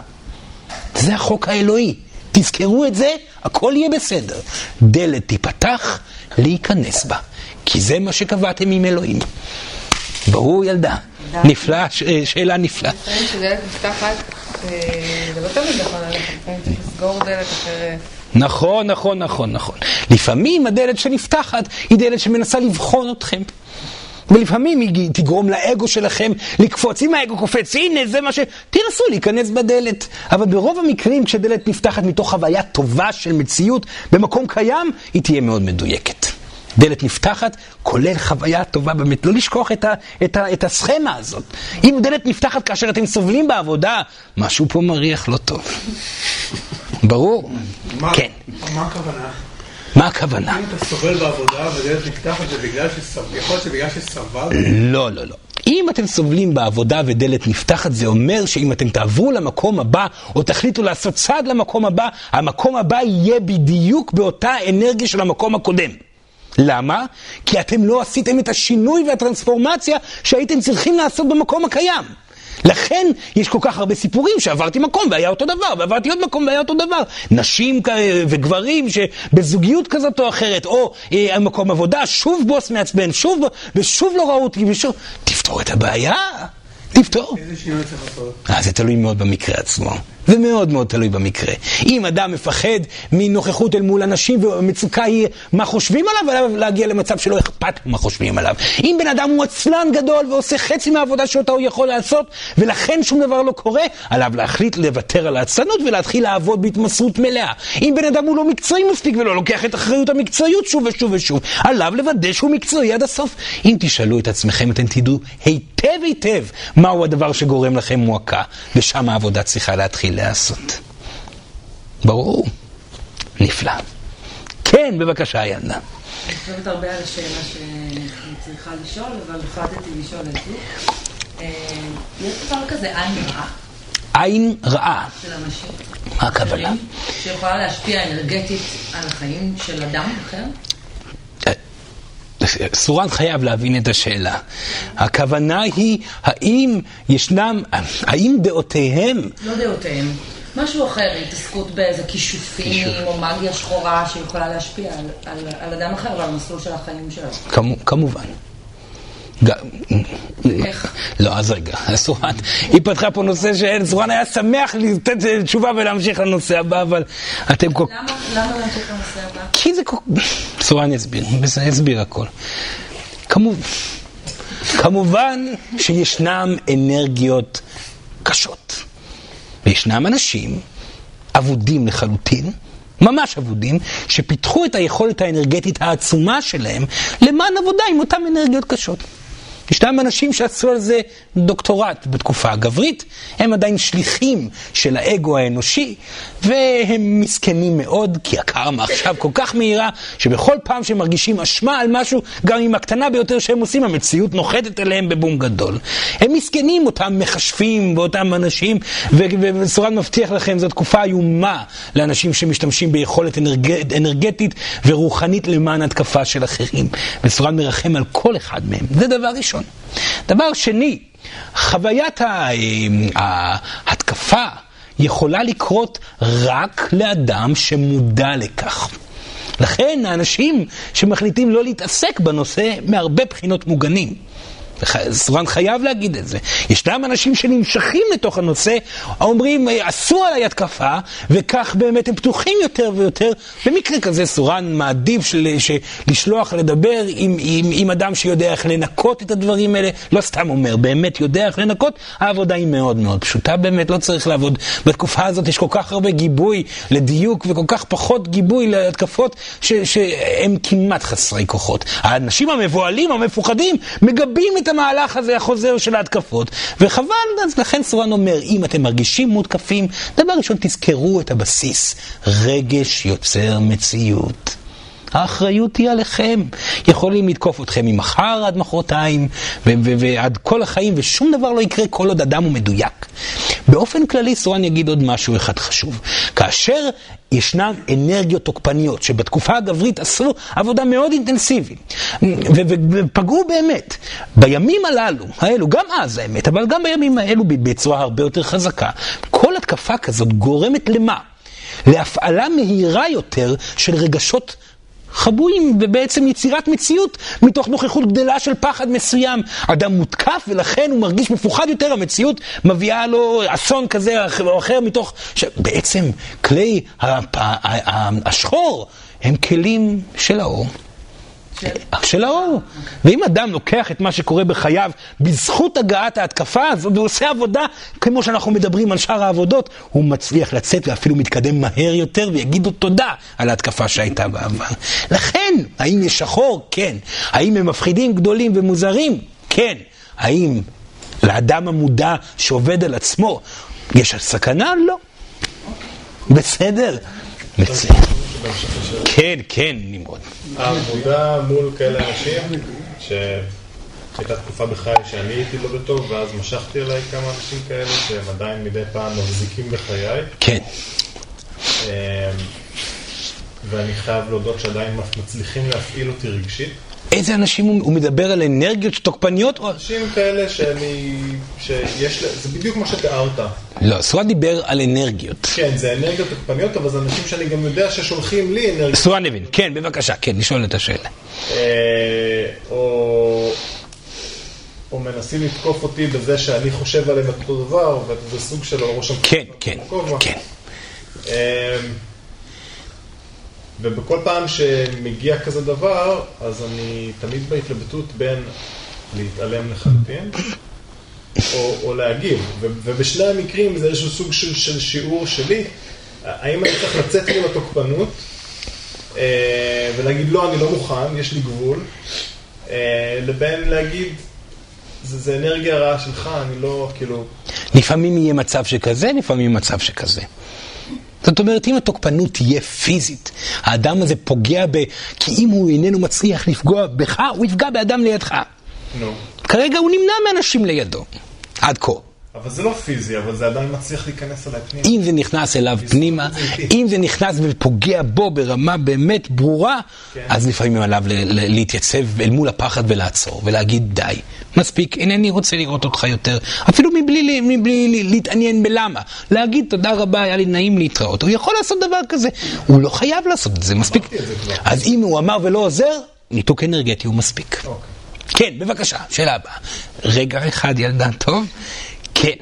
זה החוק האלוהי. תזכרו את זה, הכל יהיה בסדר. דלת תיפתח, להיכנס בה. כי זה מה שקבעתם עם אלוהים. ברור ילדה. נפלא, שאלה נפלאה. לפעמים כשדלת נפתחת, אה, זה לא תמיד נכון ללכת, לפעמים צריך לסגור דלת אחרת. נכון, נכון, נכון, נכון. לפעמים הדלת שנפתחת היא דלת שמנסה לבחון אתכם. ולפעמים היא תגרום לאגו שלכם לקפוץ. אם האגו קופץ, הנה זה מה ש... תנסו להיכנס בדלת. אבל ברוב המקרים כשדלת נפתחת מתוך חוויה טובה של מציאות במקום קיים, היא תהיה מאוד מדויקת. דלת נפתחת, כולל חוויה טובה באמת. לא לשכוח את, ה, את, ה, את הסכמה הזאת. אם דלת נפתחת כאשר אתם סובלים בעבודה, משהו פה מריח לא טוב. ברור? מה- כן. מה הכוונה? מה הכוונה? אם אתה סובל בעבודה ודלת נפתחת זה בגלל שסבלת, יכול להיות שבגלל שסבלת, לא, לא, לא. אם אתם סובלים בעבודה ודלת נפתחת, זה אומר שאם אתם תעברו למקום הבא, או תחליטו לעשות צעד למקום הבא, המקום הבא יהיה בדיוק באותה אנרגיה של המקום הקודם. למה? כי אתם לא עשיתם את השינוי והטרנספורמציה שהייתם צריכים לעשות במקום הקיים. לכן יש כל כך הרבה סיפורים שעברתי מקום והיה אותו דבר, ועברתי עוד מקום והיה אותו דבר. נשים וגברים שבזוגיות כזאת או אחרת, או אה, מקום עבודה, שוב בוס מעצבן, שוב, ושוב לא ראו אותי, ושוב... תפתור את הבעיה, תפתור. איזה שינוי צריך לעשות? אה, זה תלוי מאוד במקרה עצמו. זה מאוד מאוד תלוי במקרה. אם אדם מפחד מנוכחות אל מול אנשים והמצוקה היא מה חושבים עליו, עליו להגיע למצב שלא אכפת מה חושבים עליו. אם בן אדם הוא עצלן גדול ועושה חצי מהעבודה שאותה הוא יכול לעשות, ולכן שום דבר לא קורה, עליו להחליט לוותר על העצלנות ולהתחיל לעבוד בהתמסרות מלאה. אם בן אדם הוא לא מקצועי מספיק ולא לוקח את אחריות המקצועיות שוב ושוב ושוב, עליו לוודא שהוא מקצועי עד הסוף. אם תשאלו את עצמכם, אתם תדעו היטב היטב מהו הדבר שגורם לכם מועקה, ושם העבודה צריכה להתחיל להיעשות. ברור. נפלא. כן, בבקשה, ילדה. אני חושבת הרבה על השאלה שאני צריכה לשאול, אבל החלטתי לשאול את זה. אה, יש דבר כזה עין רעה עין רעה, של אנשים. מה הכוונה? שיכולה להשפיע אנרגטית על החיים של אדם אחר? סורן חייב להבין את השאלה. הכוונה היא, האם ישנם, האם דעותיהם לא דעותיהם. משהו אחר, התעסקות באיזה כישופים או מגיה שחורה שיכולה להשפיע על, על, על אדם אחר ועל המסלול של החיים שלו. כמו, כמובן. איך? לא, אז רגע, סורן, היא פתחה פה נושא שסורן היה שמח לתת תשובה ולהמשיך לנושא הבא, אבל אתם כל... למה, למה להמשיך לנושא הבא? כי זה כל... סורן יסביר, יסביר הכל. כמו... כמובן שישנם אנרגיות קשות. וישנם אנשים אבודים לחלוטין, ממש אבודים, שפיתחו את היכולת האנרגטית העצומה שלהם למען עבודה עם אותן אנרגיות קשות. ישנם אנשים שעשו על זה דוקטורט בתקופה הגברית, הם עדיין שליחים של האגו האנושי, והם מסכנים מאוד, כי הקרמה עכשיו כל כך מהירה, שבכל פעם שהם מרגישים אשמה על משהו, גם עם הקטנה ביותר שהם עושים, המציאות נוחתת אליהם בבום גדול. הם מסכנים, אותם מכשפים ואותם אנשים, וסורן מבטיח לכם, זו תקופה איומה לאנשים שמשתמשים ביכולת אנרג... אנרגטית ורוחנית למען התקפה של אחרים. וסורן מרחם על כל אחד מהם. זה דבר ראשון. דבר שני, חוויית ההתקפה יכולה לקרות רק לאדם שמודע לכך. לכן האנשים שמחליטים לא להתעסק בנושא מהרבה בחינות מוגנים. סורן חייב להגיד את זה. ישנם אנשים שנמשכים לתוך הנושא, אומרים, עשו עליי התקפה, וכך באמת הם פתוחים יותר ויותר. במקרה כזה סורן מעדיף של, ש, לשלוח לדבר עם, עם, עם אדם שיודע איך לנקות את הדברים האלה, לא סתם אומר, באמת יודע איך לנקות, העבודה היא מאוד מאוד פשוטה, באמת לא צריך לעבוד. בתקופה הזאת יש כל כך הרבה גיבוי לדיוק וכל כך פחות גיבוי להתקפות ש, שהם כמעט חסרי כוחות. האנשים המבוהלים, המפוחדים, מגבים את המהלך הזה החוזר של ההתקפות, וחבל, אז לכן סורן אומר, אם אתם מרגישים מותקפים, דבר ראשון תזכרו את הבסיס, רגש יוצר מציאות. האחריות היא עליכם. יכולים לתקוף אתכם ממחר עד מחרתיים, ועד כל החיים, ושום דבר לא יקרה כל עוד אדם הוא מדויק. באופן כללי, סורן יגיד עוד משהו אחד חשוב. כאשר ישנן אנרגיות תוקפניות, שבתקופה הגברית עשו עבודה מאוד אינטנסיבית, ופגעו באמת. בימים הללו, האלו, גם אז האמת, אבל גם בימים האלו בצורה הרבה יותר חזקה, כל התקפה כזאת גורמת למה? להפעלה מהירה יותר של רגשות חבויים, ובעצם יצירת מציאות מתוך נוכחות גדלה של פחד מסוים. אדם מותקף ולכן הוא מרגיש מפוחד יותר, המציאות מביאה לו אסון כזה או אחר מתוך... בעצם כלי השחור הם כלים של האור. של האור. ואם אדם לוקח את מה שקורה בחייו בזכות הגעת ההתקפה הזאת, והוא עושה עבודה כמו שאנחנו מדברים על שאר העבודות, הוא מצליח לצאת ואפילו מתקדם מהר יותר ויגיד לו תודה על ההתקפה שהייתה בעבר. לכן, האם יש שחור? כן. האם הם מפחידים גדולים ומוזרים? כן. האם לאדם המודע שעובד על עצמו יש סכנה? לא. בסדר? בסדר. כן, כן, נמרוד. העבודה מול כאלה אנשים, שהייתה תקופה בחיי שאני הייתי לא בטוב, ואז משכתי אליי כמה אנשים כאלה, שהם עדיין מדי פעם מחזיקים בחיי. כן. אמ, ואני חייב להודות שעדיין מצליחים להפעיל אותי רגשית. איזה אנשים הוא, הוא מדבר על אנרגיות תוקפניות? אנשים כאלה שאני, שיש, זה בדיוק מה שתיארת. לא, סורן דיבר על אנרגיות. כן, זה אנרגיות תוקפניות, אבל זה אנשים שאני גם יודע ששולחים לי אנרגיות. סורן הבין, כן, בבקשה, כן, לשאול את השאלה. אה, או, או מנסים לתקוף אותי בזה שאני חושב עליהם את אותו דבר, וזה סוג של ראש המפקד. כן, כן, כן. ובכל פעם שמגיע כזה דבר, אז אני תמיד בהתלבטות בין להתעלם לחלוטין, או, או להגיב. ו, ובשני המקרים זה איזשהו סוג של, של שיעור שלי, האם אני צריך לצאת מול התוקפנות, אה, ולהגיד לא, אני לא מוכן, יש לי גבול, אה, לבין להגיד, זה, זה אנרגיה רעה שלך, אני לא, כאילו... לפעמים יהיה מצב שכזה, לפעמים מצב שכזה. זאת אומרת, אם התוקפנות תהיה פיזית, האדם הזה פוגע ב... כי אם הוא איננו מצליח לפגוע בך, הוא יפגע באדם לידך. נו. כרגע הוא נמנע מאנשים לידו. עד כה. אבל זה לא פיזי, אבל זה עדיין מצליח להיכנס אליי פנימה. אם זה נכנס אליו פנימה, אם זה נכנס ופוגע בו ברמה באמת ברורה, אז לפעמים עליו להתייצב אל מול הפחד ולעצור, ולהגיד די, מספיק, אינני רוצה לראות אותך יותר, אפילו מבלי, להתעניין בלמה. להגיד תודה רבה, היה לי נעים להתראות. הוא יכול לעשות דבר כזה, הוא לא חייב לעשות את זה, מספיק. אז אם הוא אמר ולא עוזר, ניתוק אנרגטי הוא מספיק. אוקיי. כן, בבקשה, שאלה הבאה. רגע אחד, ילדה טוב. כן.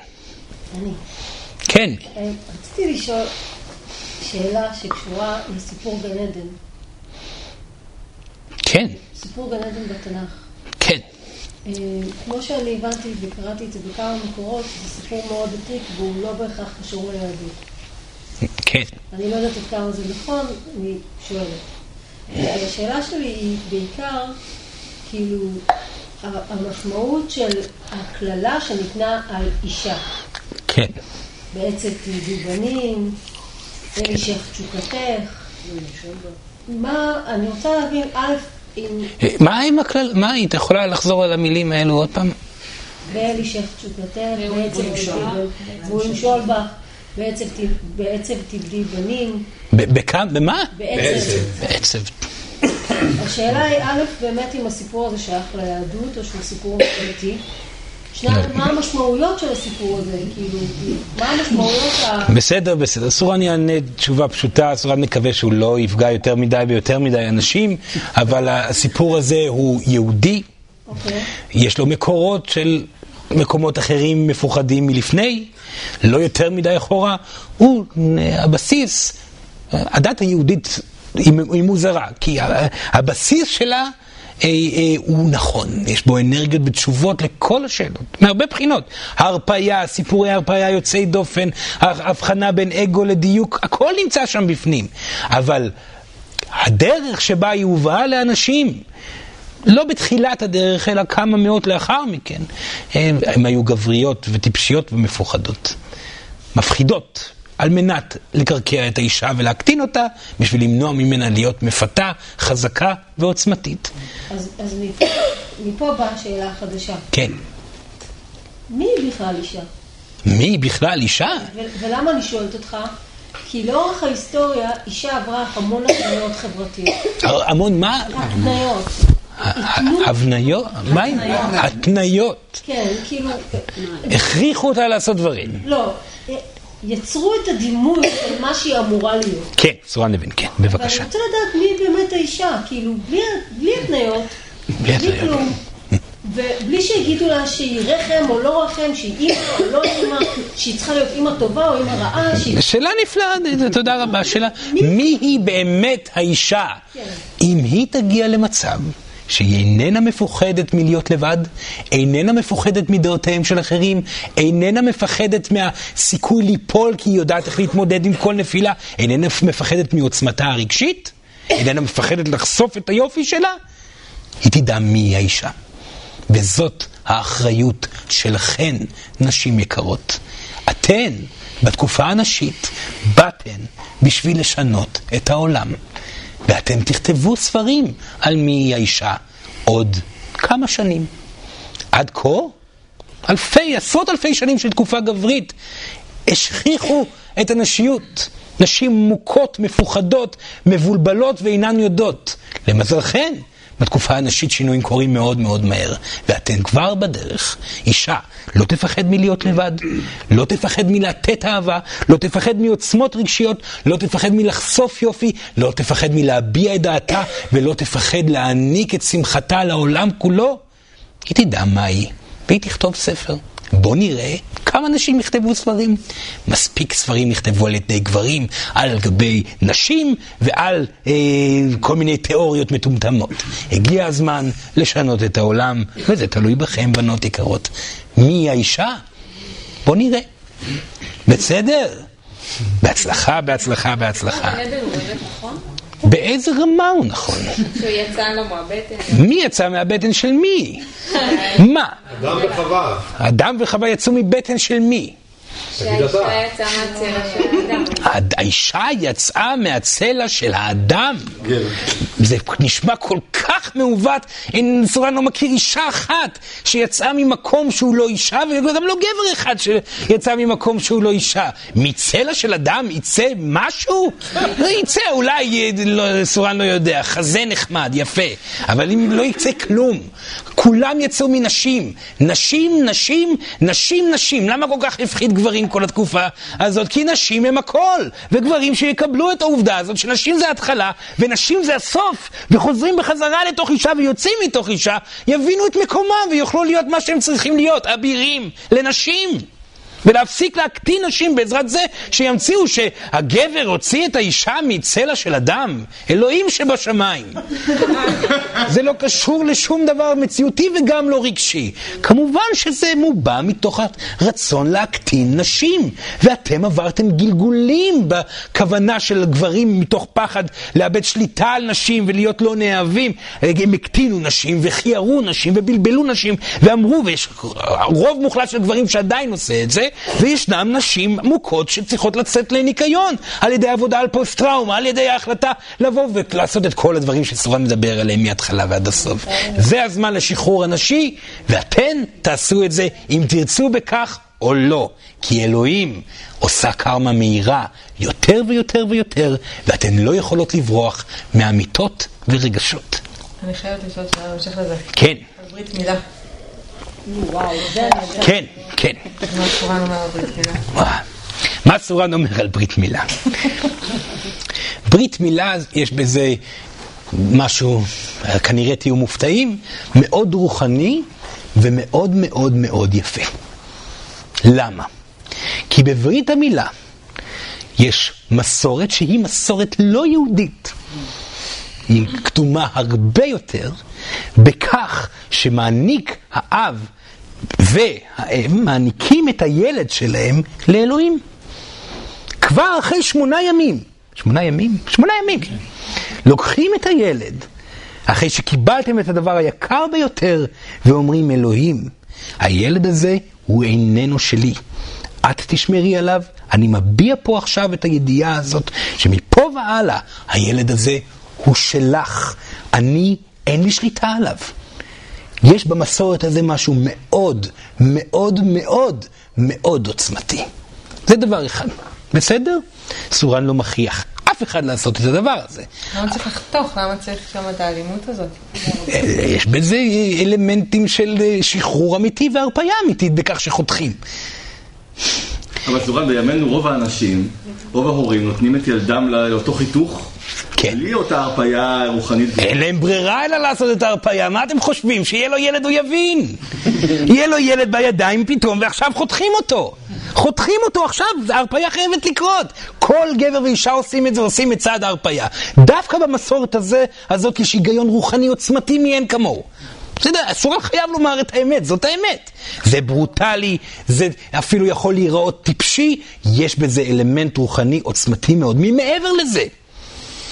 כן. אה, רציתי לשאול שאלה שקשורה לסיפור גן עדן. כן, סיפור גן עדן בתנ"ך. כן. אה, כמו שאני הבנתי וקראתי את זה בכמה מקורות, זה סיפור מאוד עתיק והוא לא בהכרח קשור ליהדות. כן. אני לא יודעת עד כמה זה נכון, אני שואלת. אה, השאלה שלי היא בעיקר, כאילו, המשמעות של הקללה שניתנה על אישה. כן. בעצם תלדו בנים, המשך תשוקתך. מה, אני רוצה להבין, א', אם מה עם הכלל, מה, היית יכולה לחזור על המילים האלו עוד פעם? ואלישך תשוקתך, בעצם והוא ימשול בך, בעצם ת- בעצם תלדי בנים, במה? בעצם. בעצב. השאלה היא, א', באמת אם הסיפור הזה שייך ליהדות או שהוא סיפור אמיתי. שניים, מה המשמעויות של הסיפור הזה? כאילו, מה המשמעויות ה... בסדר, בסדר. סורן יענה תשובה פשוטה, סורן מקווה שהוא לא יפגע יותר מדי ביותר מדי אנשים, אבל הסיפור הזה הוא יהודי, אוקיי. יש לו מקורות של מקומות אחרים מפוחדים מלפני, לא יותר מדי אחורה, הוא אה, הבסיס, הדת היהודית היא מוזרה, כי הבסיס שלה אה, אה, הוא נכון, יש בו אנרגיות ותשובות לכל השאלות, מהרבה בחינות. ההרפאיה, סיפורי ההרפאיה יוצאי דופן, ההבחנה בין אגו לדיוק, הכל נמצא שם בפנים. אבל הדרך שבה היא הובאה לאנשים, לא בתחילת הדרך, אלא כמה מאות לאחר מכן, הם, הם היו גבריות וטיפשיות ומפוחדות. מפחידות, על מנת לקרקע את האישה ולהקטין אותה, בשביל למנוע ממנה להיות מפתה, חזקה ועוצמתית. אז, אז מפה, מפה באה השאלה החדשה. כן. מי היא בכלל אישה? מי בכלל אישה? ולמה אני שואלת אותך? כי לאורך ההיסטוריה אישה עברה המון התניות חברתיות. המון מה? התניות. הבניות? מה עם? התניות. כן, כאילו, הכריחו אותה לעשות דברים. לא, יצרו את הדימוי של מה שהיא אמורה להיות. כן, סורן לוין, כן, ואני בבקשה. רוצה לדעת מי באמת האישה, כאילו, בלי, התניות, בלי. כלום. ובלי שיגידו לה שהיא רחם או לא רחם, שהיא אימא או לא אימא, שהיא צריכה להיות אימא טובה או אימא רעה, שהיא... שאלה נפלאה, תודה רבה. שאלה, מי היא באמת האישה? כן. אם היא תגיע למצב שהיא איננה מפוחדת מלהיות לבד, איננה מפוחדת מדעותיהם של אחרים, איננה מפחדת מהסיכוי ליפול כי היא יודעת איך להתמודד עם כל נפילה, איננה מפחדת מעוצמתה הרגשית, איננה מפחדת לחשוף את היופי שלה, היא תדע מי היא האישה. וזאת האחריות שלכן, נשים יקרות. אתן, בתקופה הנשית, באתן בשביל לשנות את העולם. ואתם תכתבו ספרים על מי היא האישה עוד כמה שנים. עד כה, אלפי, עשרות אלפי שנים של תקופה גברית, השכיחו את הנשיות. נשים מוכות, מפוחדות, מבולבלות ואינן יודעות. למזלכן, בתקופה הנשית שינויים קורים מאוד מאוד מהר, ואתן כבר בדרך. אישה, לא תפחד מלהיות לבד, לא תפחד מלתת אהבה, לא תפחד מעוצמות רגשיות, לא תפחד מלחשוף יופי, לא תפחד מלהביע את דעתה, ולא תפחד להעניק את שמחתה לעולם כולו. היא תדע מה היא, והיא תכתוב ספר. בוא נראה כמה נשים יכתבו ספרים. מספיק ספרים נכתבו על ידי גברים, על גבי נשים ועל אה, כל מיני תיאוריות מטומטמות. הגיע הזמן לשנות את העולם, וזה תלוי בכם, בנות יקרות. מי האישה? בוא נראה. בסדר? בהצלחה, בהצלחה, בהצלחה. באיזה רמה הוא נכון? שהוא יצא לו מהבטן. מי יצא מהבטן של מי? מה? אדם וחווה. אדם וחווה יצאו מבטן של מי? שהאישה יצאה מהצלע של האדם. האישה יצאה מהצלע של האדם. זה נשמע כל כך מעוות, אין סורן לא מכיר אישה אחת שיצאה ממקום שהוא לא אישה, וגם לא גבר אחד שיצא ממקום שהוא לא אישה. מצלע של אדם יצא משהו? זה יצא, אולי לא, סורן לא יודע, חזה נחמד, יפה, אבל אם לא יצא כלום, כולם יצאו מנשים. נשים, נשים, נשים, נשים. למה כל כך הפחיד גברים כל התקופה הזאת? כי נשים הם הכל, וגברים שיקבלו את העובדה הזאת שנשים זה התחלה ונשים זה הסוף, וחוזרים בחזרה לתוך אישה ויוצאים מתוך אישה, יבינו את מקומם ויוכלו להיות מה שהם צריכים להיות, אבירים לנשים. ולהפסיק להקטין נשים בעזרת זה שימציאו שהגבר הוציא את האישה מצלע של אדם, אלוהים שבשמיים. זה לא קשור לשום דבר מציאותי וגם לא רגשי. כמובן שזה מובע מתוך הרצון להקטין נשים, ואתם עברתם גלגולים בכוונה של גברים מתוך פחד לאבד שליטה על נשים ולהיות לא נאהבים. הם הקטינו נשים וכיערו נשים ובלבלו נשים ואמרו, ויש רוב מוחלט של גברים שעדיין עושה את זה, וישנם נשים מוכות שצריכות לצאת לניקיון על ידי עבודה על פוסט-טראומה, על ידי ההחלטה לבוא ולעשות את כל הדברים שסורן מדבר עליהם מההתחלה ועד הסוף. זה הזמן לשחרור הנשי, ואתן תעשו את זה אם תרצו בכך או לא. כי אלוהים עושה קרמה מהירה יותר ויותר ויותר, ואתן לא יכולות לברוח מאמיתות ורגשות. אני חייבת לשאול שאלה בהמשך לזה. כן. על ברית מילה. כן, כן. מה סורן אומר על ברית מילה? ברית מילה? יש בזה משהו, כנראה תהיו מופתעים, מאוד רוחני ומאוד מאוד מאוד יפה. למה? כי בברית המילה יש מסורת שהיא מסורת לא יהודית. היא קדומה הרבה יותר בכך שמעניק האב והאם מעניקים את הילד שלהם לאלוהים. כבר אחרי שמונה ימים, שמונה ימים? שמונה ימים. לוקחים את הילד, אחרי שקיבלתם את הדבר היקר ביותר, ואומרים, אלוהים, הילד הזה הוא איננו שלי. את תשמרי עליו, אני מביע פה עכשיו את הידיעה הזאת, שמפה והלאה הילד הזה הוא שלך. אני, אין לי שליטה עליו. יש במסורת הזה משהו מאוד, מאוד, מאוד, מאוד עוצמתי. זה דבר אחד. בסדר? סורן לא מכריח אף אחד לעשות את הדבר הזה. למה צריך לחתוך? למה צריך שם את האלימות הזאת? יש בזה אלמנטים של שחרור אמיתי והרפאיה אמיתית בכך שחותכים. אבל סורן, בימינו רוב האנשים, רוב ההורים נותנים את ילדם לאותו חיתוך כן. בלי אותה הרפאיה רוחנית. אין להם ברירה אלא לעשות את ההרפאיה. מה אתם חושבים? שיהיה לו ילד הוא יבין. יהיה לו ילד בידיים פתאום ועכשיו חותכים אותו. חותכים אותו עכשיו, ההרפאיה חייבת לקרות. כל גבר ואישה עושים את זה, עושים את צעד ההרפאיה. דווקא במסורת הזה, הזאת יש היגיון רוחני עוצמתי מאין כמוהו. בסדר, אסור חייב לומר את האמת, זאת האמת. זה ברוטלי, זה אפילו יכול להיראות טיפשי, יש בזה אלמנט רוחני עוצמתי מאוד ממעבר לזה.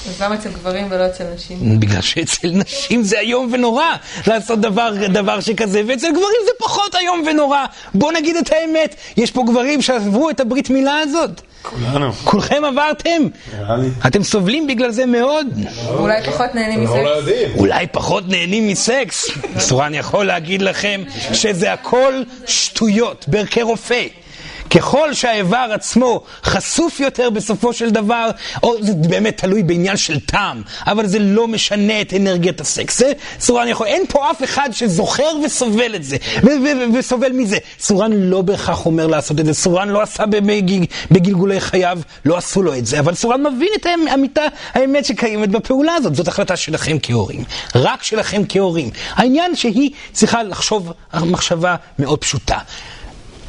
אז למה אצל גברים ולא אצל נשים? בגלל שאצל נשים זה איום ונורא לעשות דבר, דבר שכזה, ואצל גברים זה פחות איום ונורא. בואו נגיד את האמת, יש פה גברים שעברו את הברית מילה הזאת. כולנו. כולכם עברתם? נראה לי. אתם סובלים בגלל זה מאוד. אולי פחות נהנים לא מסקס? אולי פחות נהנים מסקס. סורן יכול להגיד לכם שזה הכל שטויות, בערכי רופא. ככל שהאיבר עצמו חשוף יותר בסופו של דבר, או זה באמת תלוי בעניין של טעם, אבל זה לא משנה את אנרגיית הסקס. זה סורן יכול, אין פה אף אחד שזוכר וסובל את זה, ו- ו- וסובל מזה. סורן לא בהכרח אומר לעשות את זה, סורן לא עשה בגיל, בגלגולי חייו, לא עשו לו את זה, אבל סורן מבין את האמיתה, האמת שקיימת בפעולה הזאת, זאת החלטה שלכם כהורים, רק שלכם כהורים. העניין שהיא צריכה לחשוב מחשבה מאוד פשוטה.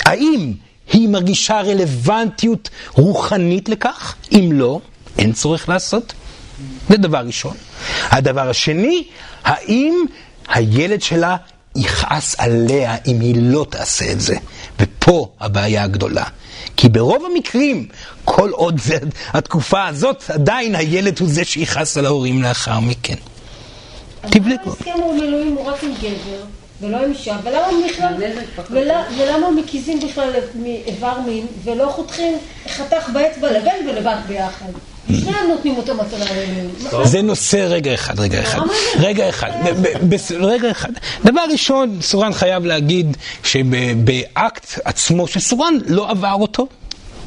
האם היא מרגישה רלוונטיות רוחנית לכך? אם לא, אין צורך לעשות. זה דבר ראשון. הדבר השני, האם הילד שלה יכעס עליה אם היא לא תעשה את זה? ופה הבעיה הגדולה. כי ברוב המקרים, כל עוד זה התקופה הזאת, עדיין הילד הוא זה שיכעס על ההורים לאחר מכן. תבדקו. ההסכם הוא עם אלוהים הוא רק עם גבר, ולא עם אישה, ולמה הם בכלל, ולה- ולמה מקיזים בכלל מאיבר מין, ולא חותכים חתך באצבע לבן ולבת ביחד. שניהם נותנים אותו מתנה לאלוהים. זה נושא, רגע אחד, רגע אחד, רגע אחד, רגע אחד. דבר ראשון, סורן חייב להגיד שבאקט עצמו שסורן לא עבר אותו.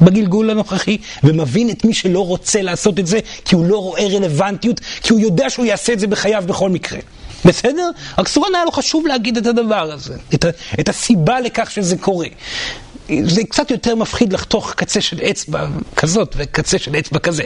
בגלגול הנוכחי, ומבין את מי שלא רוצה לעשות את זה, כי הוא לא רואה רלוונטיות, כי הוא יודע שהוא יעשה את זה בחייו בכל מקרה. בסדר? רק סורן היה לו חשוב להגיד את הדבר הזה, את, את הסיבה לכך שזה קורה. זה קצת יותר מפחיד לחתוך קצה של אצבע כזאת וקצה של אצבע כזה.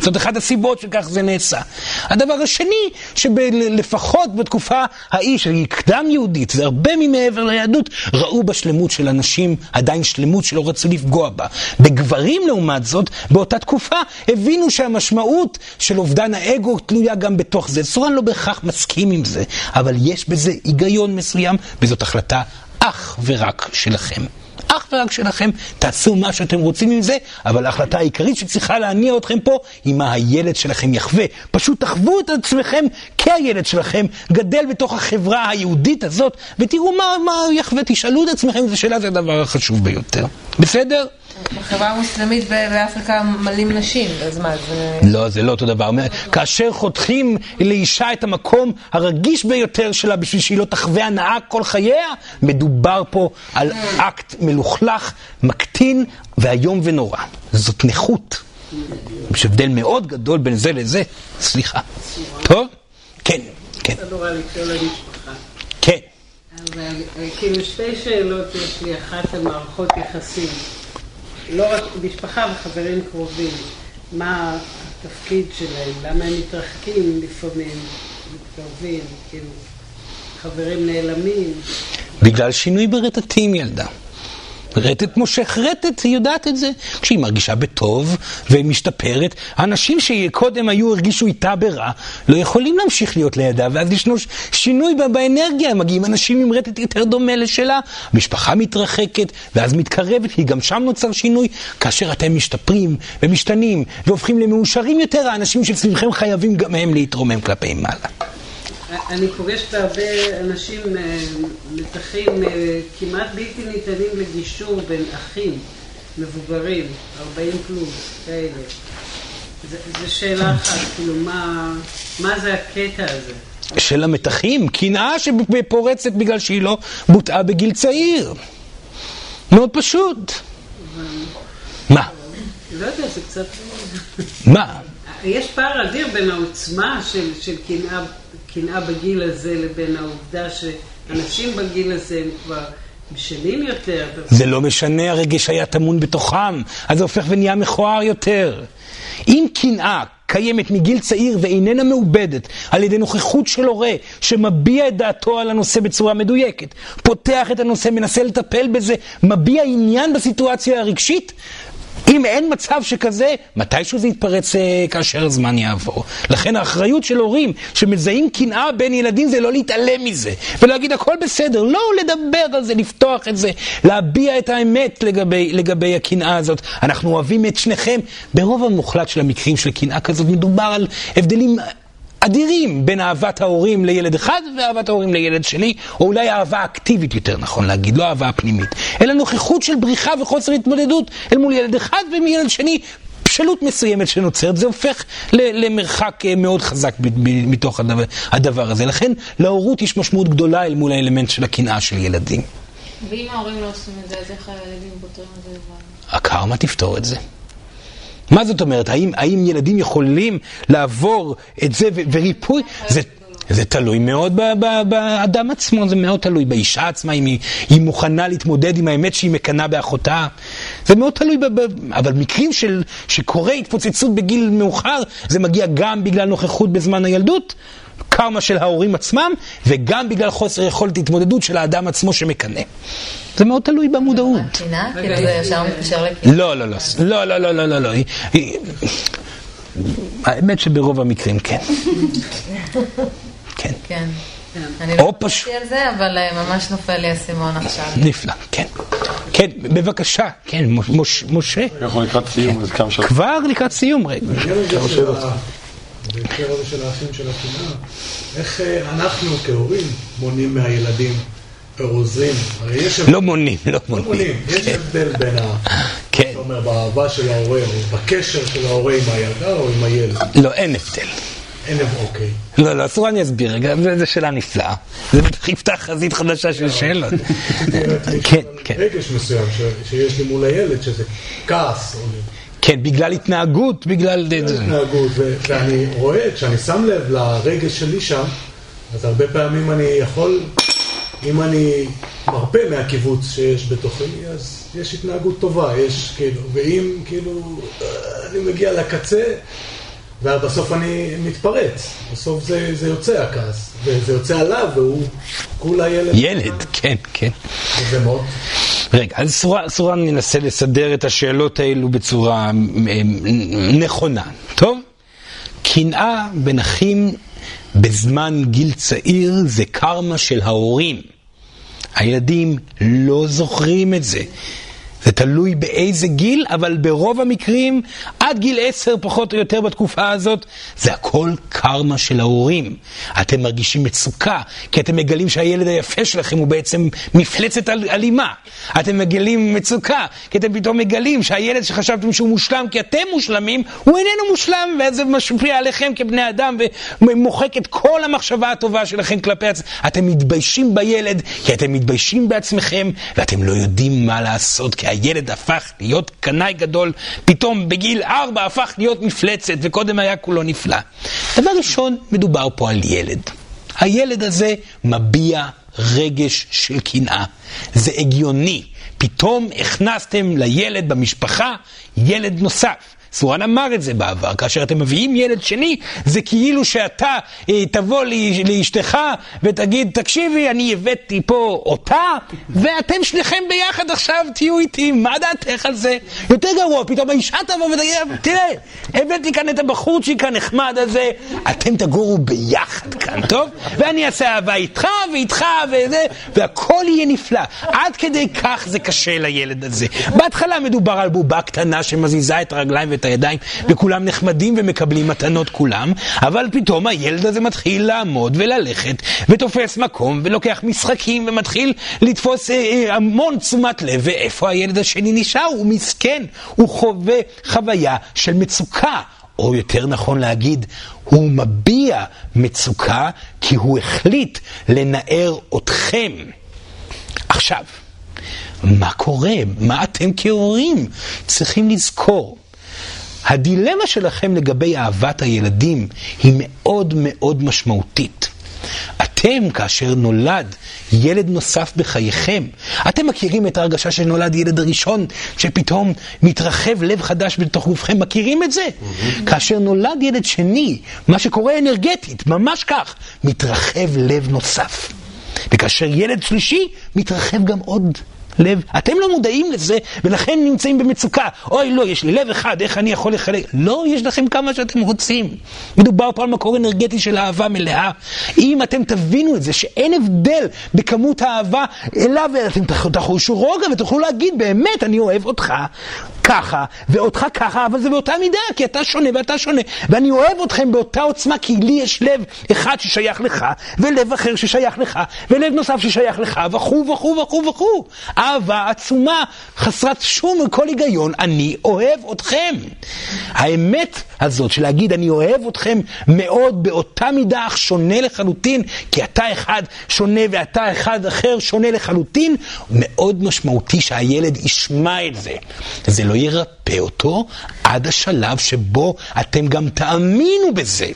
זאת אחת הסיבות שכך זה נעשה. הדבר השני, שלפחות בתקופה ההיא שהיא קדם יהודית והרבה ממעבר ליהדות, ראו בשלמות של אנשים עדיין שלמות שלא רצו לפגוע בה. בגברים לעומת זאת, באותה תקופה, הבינו שהמשמעות של אובדן האגו תלויה גם בתוך זה. סורן לא בהכרח מסכים עם זה, אבל יש בזה היגיון מסוים, וזאת החלטה אך ורק שלכם. ורק שלכם, תעשו מה שאתם רוצים עם זה, אבל ההחלטה העיקרית שצריכה להניע אתכם פה היא מה הילד שלכם יחווה. פשוט תחוו את עצמכם כהילד שלכם, גדל בתוך החברה היהודית הזאת, ותראו מה, מה יחווה, תשאלו את עצמכם, זו שאלה זה הדבר החשוב ביותר. בסדר? בחברה המוסלמית באפריקה מלאים נשים, אז מה, זה... לא, זה לא אותו דבר. כאשר חותכים לאישה את המקום הרגיש ביותר שלה בשביל שהיא לא תחווה הנאה כל חייה, מדובר פה על אקט מלוכלך, מקטין ואיום ונורא. זאת נכות. יש הבדל מאוד גדול בין זה לזה. סליחה. טוב? כן, כן. כן. אבל אה, כאילו שתי שאלות יש לי, אחת על מערכות יחסים. לא רק משפחה וחברים קרובים. מה התפקיד שלהם? למה הם מתרחקים לפעמים, מתקרבים, כאילו, חברים נעלמים. בגלל שינוי ברטטים, ילדה. רטט מושך רטט, היא יודעת את זה. כשהיא מרגישה בטוב ומשתפרת, האנשים שקודם היו, הרגישו איתה ברע, לא יכולים להמשיך להיות לידה, ואז ישנו שינוי באנרגיה, מגיעים אנשים עם רטט יותר דומה לשלה, המשפחה מתרחקת, ואז מתקרבת, כי גם שם נוצר שינוי. כאשר אתם משתפרים ומשתנים והופכים למאושרים יותר, האנשים שסביבכם חייבים גם הם להתרומם כלפי מעלה. אני פוגשת הרבה אנשים, אה, מתחים אה, כמעט בלתי ניתנים לגישור בין אחים מבוגרים, 40 פלוס, כאלה. זו שאלה אחת, כאילו, מה, מה זה הקטע הזה? של המתחים, קנאה שפורצת בגלל שהיא לא בוטאה בגיל צעיר. מאוד פשוט. מה? לא יודע, זה קצת... מה? יש פער אדיר בין העוצמה של, של קנאה, קנאה בגיל הזה לבין העובדה שאנשים בגיל הזה הם כבר יותר. זה לא משנה, הרגש היה טמון בתוכם, אז זה הופך ונהיה מכוער יותר. אם קנאה קיימת מגיל צעיר ואיננה מעובדת על ידי נוכחות של הורה שמביע את דעתו על הנושא בצורה מדויקת, פותח את הנושא, מנסה לטפל בזה, מביע עניין בסיטואציה הרגשית, אם אין מצב שכזה, מתישהו זה יתפרץ אה, כאשר הזמן יעבור. לכן האחריות של הורים שמזהים קנאה בין ילדים זה לא להתעלם מזה, ולהגיד הכל בסדר, לא לדבר על זה, לפתוח את זה, להביע את האמת לגבי, לגבי הקנאה הזאת. אנחנו אוהבים את שניכם. ברוב המוחלט של המקרים של קנאה כזאת מדובר על הבדלים אדירים בין אהבת ההורים לילד אחד ואהבת ההורים לילד שני, או אולי אהבה אקטיבית יותר נכון להגיד, לא אהבה פנימית, אלא נוכחות של בריחה וחוסר התמודדות אל מול ילד אחד ומילד שני. בשלות מסוימת שנוצרת, זה הופך למרחק אה, מאוד חזק מתוך הדבר, הדבר הזה. לכן להורות יש משמעות גדולה אל מול האלמנט של הקנאה של ילדים. ואם ההורים לא עושים את זה, אז איך הילדים פותרים את זה לבד? הקרמה תפתור את זה. מה זאת אומרת? האם, האם ילדים יכולים לעבור את זה וריפוי? זה, זה תלוי מאוד באדם עצמו, זה מאוד תלוי באישה עצמה, אם היא, היא מוכנה להתמודד עם האמת שהיא מקנאה באחותה. זה מאוד תלוי, ב- ב- אבל מקרים של, שקורה התפוצצות בגיל מאוחר, זה מגיע גם בגלל נוכחות בזמן הילדות, קרמה של ההורים עצמם, וגם בגלל חוסר יכולת התמודדות של האדם עצמו שמקנא. זה מאוד תלוי במודעות. לא, לא, לא, לא, לא, לא, לא, לא. לא. האמת שברוב המקרים כן. כן. כן. כן. אני לא חשבתי על זה, אבל אה, ממש נופל לי האסימון עכשיו. נפלא, כן. כן, בבקשה, כן, משה. אנחנו לקראת סיום, אז כמה כבר לקראת סיום, רגע. בהקשר הזה של האחים של הקנאה, איך אה, אנחנו כהורים מונעים מהילדים יש לא מונים, לא לא. מונים. יש הבדל בין ה... כן. אתה אומר, באהבה של ההורה, או בקשר של ההורה עם הילדה או עם הילד. לא, אין הבדל. אין הבדל, אוקיי. לא, לא, אסור אני אסביר זו שאלה נפלאה. זה בטח יפתח חזית חדשה של שאלות. כן, כן. רגש מסוים שיש לי מול הילד, שזה כעס, או כן, בגלל התנהגות, בגלל... התנהגות, ו- ואני רואה, כשאני שם לב לרגש שלי שם, אז הרבה פעמים אני יכול, אם אני מרפה מהקיבוץ שיש בתוכי, אז יש התנהגות טובה, יש כאילו, ואם כאילו אני מגיע לקצה, ובסוף אני מתפרץ, בסוף זה, זה יוצא הכעס, וזה יוצא עליו, והוא כולה ילד. ילד, כן, כן. זה מאוד. רגע, אז סורן, סורן ננסה לסדר את השאלות האלו בצורה אה, נכונה. טוב? קנאה בין אחים בזמן גיל צעיר זה קרמה של ההורים. הילדים לא זוכרים את זה. זה תלוי באיזה גיל, אבל ברוב המקרים, עד גיל עשר פחות או יותר בתקופה הזאת, זה הכל קרמה של ההורים. אתם מרגישים מצוקה, כי אתם מגלים שהילד היפה שלכם הוא בעצם מפלצת אל- אלימה. אתם מגלים מצוקה, כי אתם פתאום מגלים שהילד שחשבתם שהוא מושלם, כי אתם מושלמים, הוא איננו מושלם, ואז זה משפיע עליכם כבני אדם, ומוחק את כל המחשבה הטובה שלכם כלפי עצמכם. אתם מתביישים בילד, כי אתם מתביישים בעצמכם, ואתם לא יודעים מה לעשות, כי הילד הפך להיות קנאי גדול, פתאום בגיל ארבע הפך להיות מפלצת, וקודם היה כולו נפלא. דבר ראשון, מדובר פה על ילד. הילד הזה מביע רגש של קנאה. זה הגיוני. פתאום הכנסתם לילד במשפחה ילד נוסף. סורן אמר את זה בעבר, כאשר אתם מביאים ילד שני, זה כאילו שאתה אה, תבוא לאש- לאשתך ותגיד, תקשיבי, אני הבאתי פה אותה, ואתם שניכם ביחד עכשיו תהיו איתי, מה דעתך על זה? יותר גרוע, פתאום האישה תבוא ותגיד, תראה, הבאתי כאן את הבחורצ'יק הנחמד הזה, אתם תגורו ביחד כאן, טוב? ואני אעשה אהבה איתך ואיתך וזה, והכל יהיה נפלא. עד כדי כך זה קשה לילד הזה. בהתחלה מדובר על בובה קטנה שמזיזה את הרגליים ואת הידיים, וכולם נחמדים ומקבלים מתנות כולם, אבל פתאום הילד הזה מתחיל לעמוד וללכת, ותופס מקום, ולוקח משחקים, ומתחיל לתפוס אה, אה, המון תשומת לב, ואיפה הילד השני נשאר? הוא מסכן, הוא חווה חוויה של מצוקה. או יותר נכון להגיד, הוא מביע מצוקה כי הוא החליט לנער אתכם. עכשיו, מה קורה? מה אתם כהורים צריכים לזכור? הדילמה שלכם לגבי אהבת הילדים היא מאוד מאוד משמעותית. אתם, כאשר נולד ילד נוסף בחייכם, אתם מכירים את ההרגשה שנולד ילד הראשון, שפתאום מתרחב לב חדש בתוך גופכם, מכירים את זה? כאשר נולד ילד שני, מה שקורה אנרגטית, ממש כך, מתרחב לב נוסף. וכאשר ילד שלישי, מתרחב גם עוד לב. אתם לא מודעים לזה, ולכן נמצאים במצוקה. אוי, לא, יש לי לב אחד, איך אני יכול לחלק? לא, יש לכם כמה שאתם רוצים. מדובר פה על מקור אנרגטי של אהבה מלאה. אם אתם תבינו את זה, שאין הבדל בכמות האהבה אליו, אתם תח- תחושו רוגע ותוכלו להגיד, באמת, אני אוהב אותך ככה, ואותך ככה, אבל זה באותה מידה, כי אתה שונה ואתה שונה. ואני אוהב אתכם באותה עוצמה, כי לי יש לב אחד ששייך לך, ולב אחר ששייך לך, ולב נוסף ששייך לך, וכו' וכו' וכו' וכו'. אהבה עצומה, חסרת שום כל היגיון, אני אוהב אתכם. האמת הזאת של להגיד אני אוהב אתכם מאוד באותה מידה אך שונה לחלוטין, כי אתה אחד שונה ואתה אחד אחר שונה לחלוטין, מאוד משמעותי שהילד ישמע את זה. זה לא ירפא אותו עד השלב שבו אתם גם תאמינו בזה.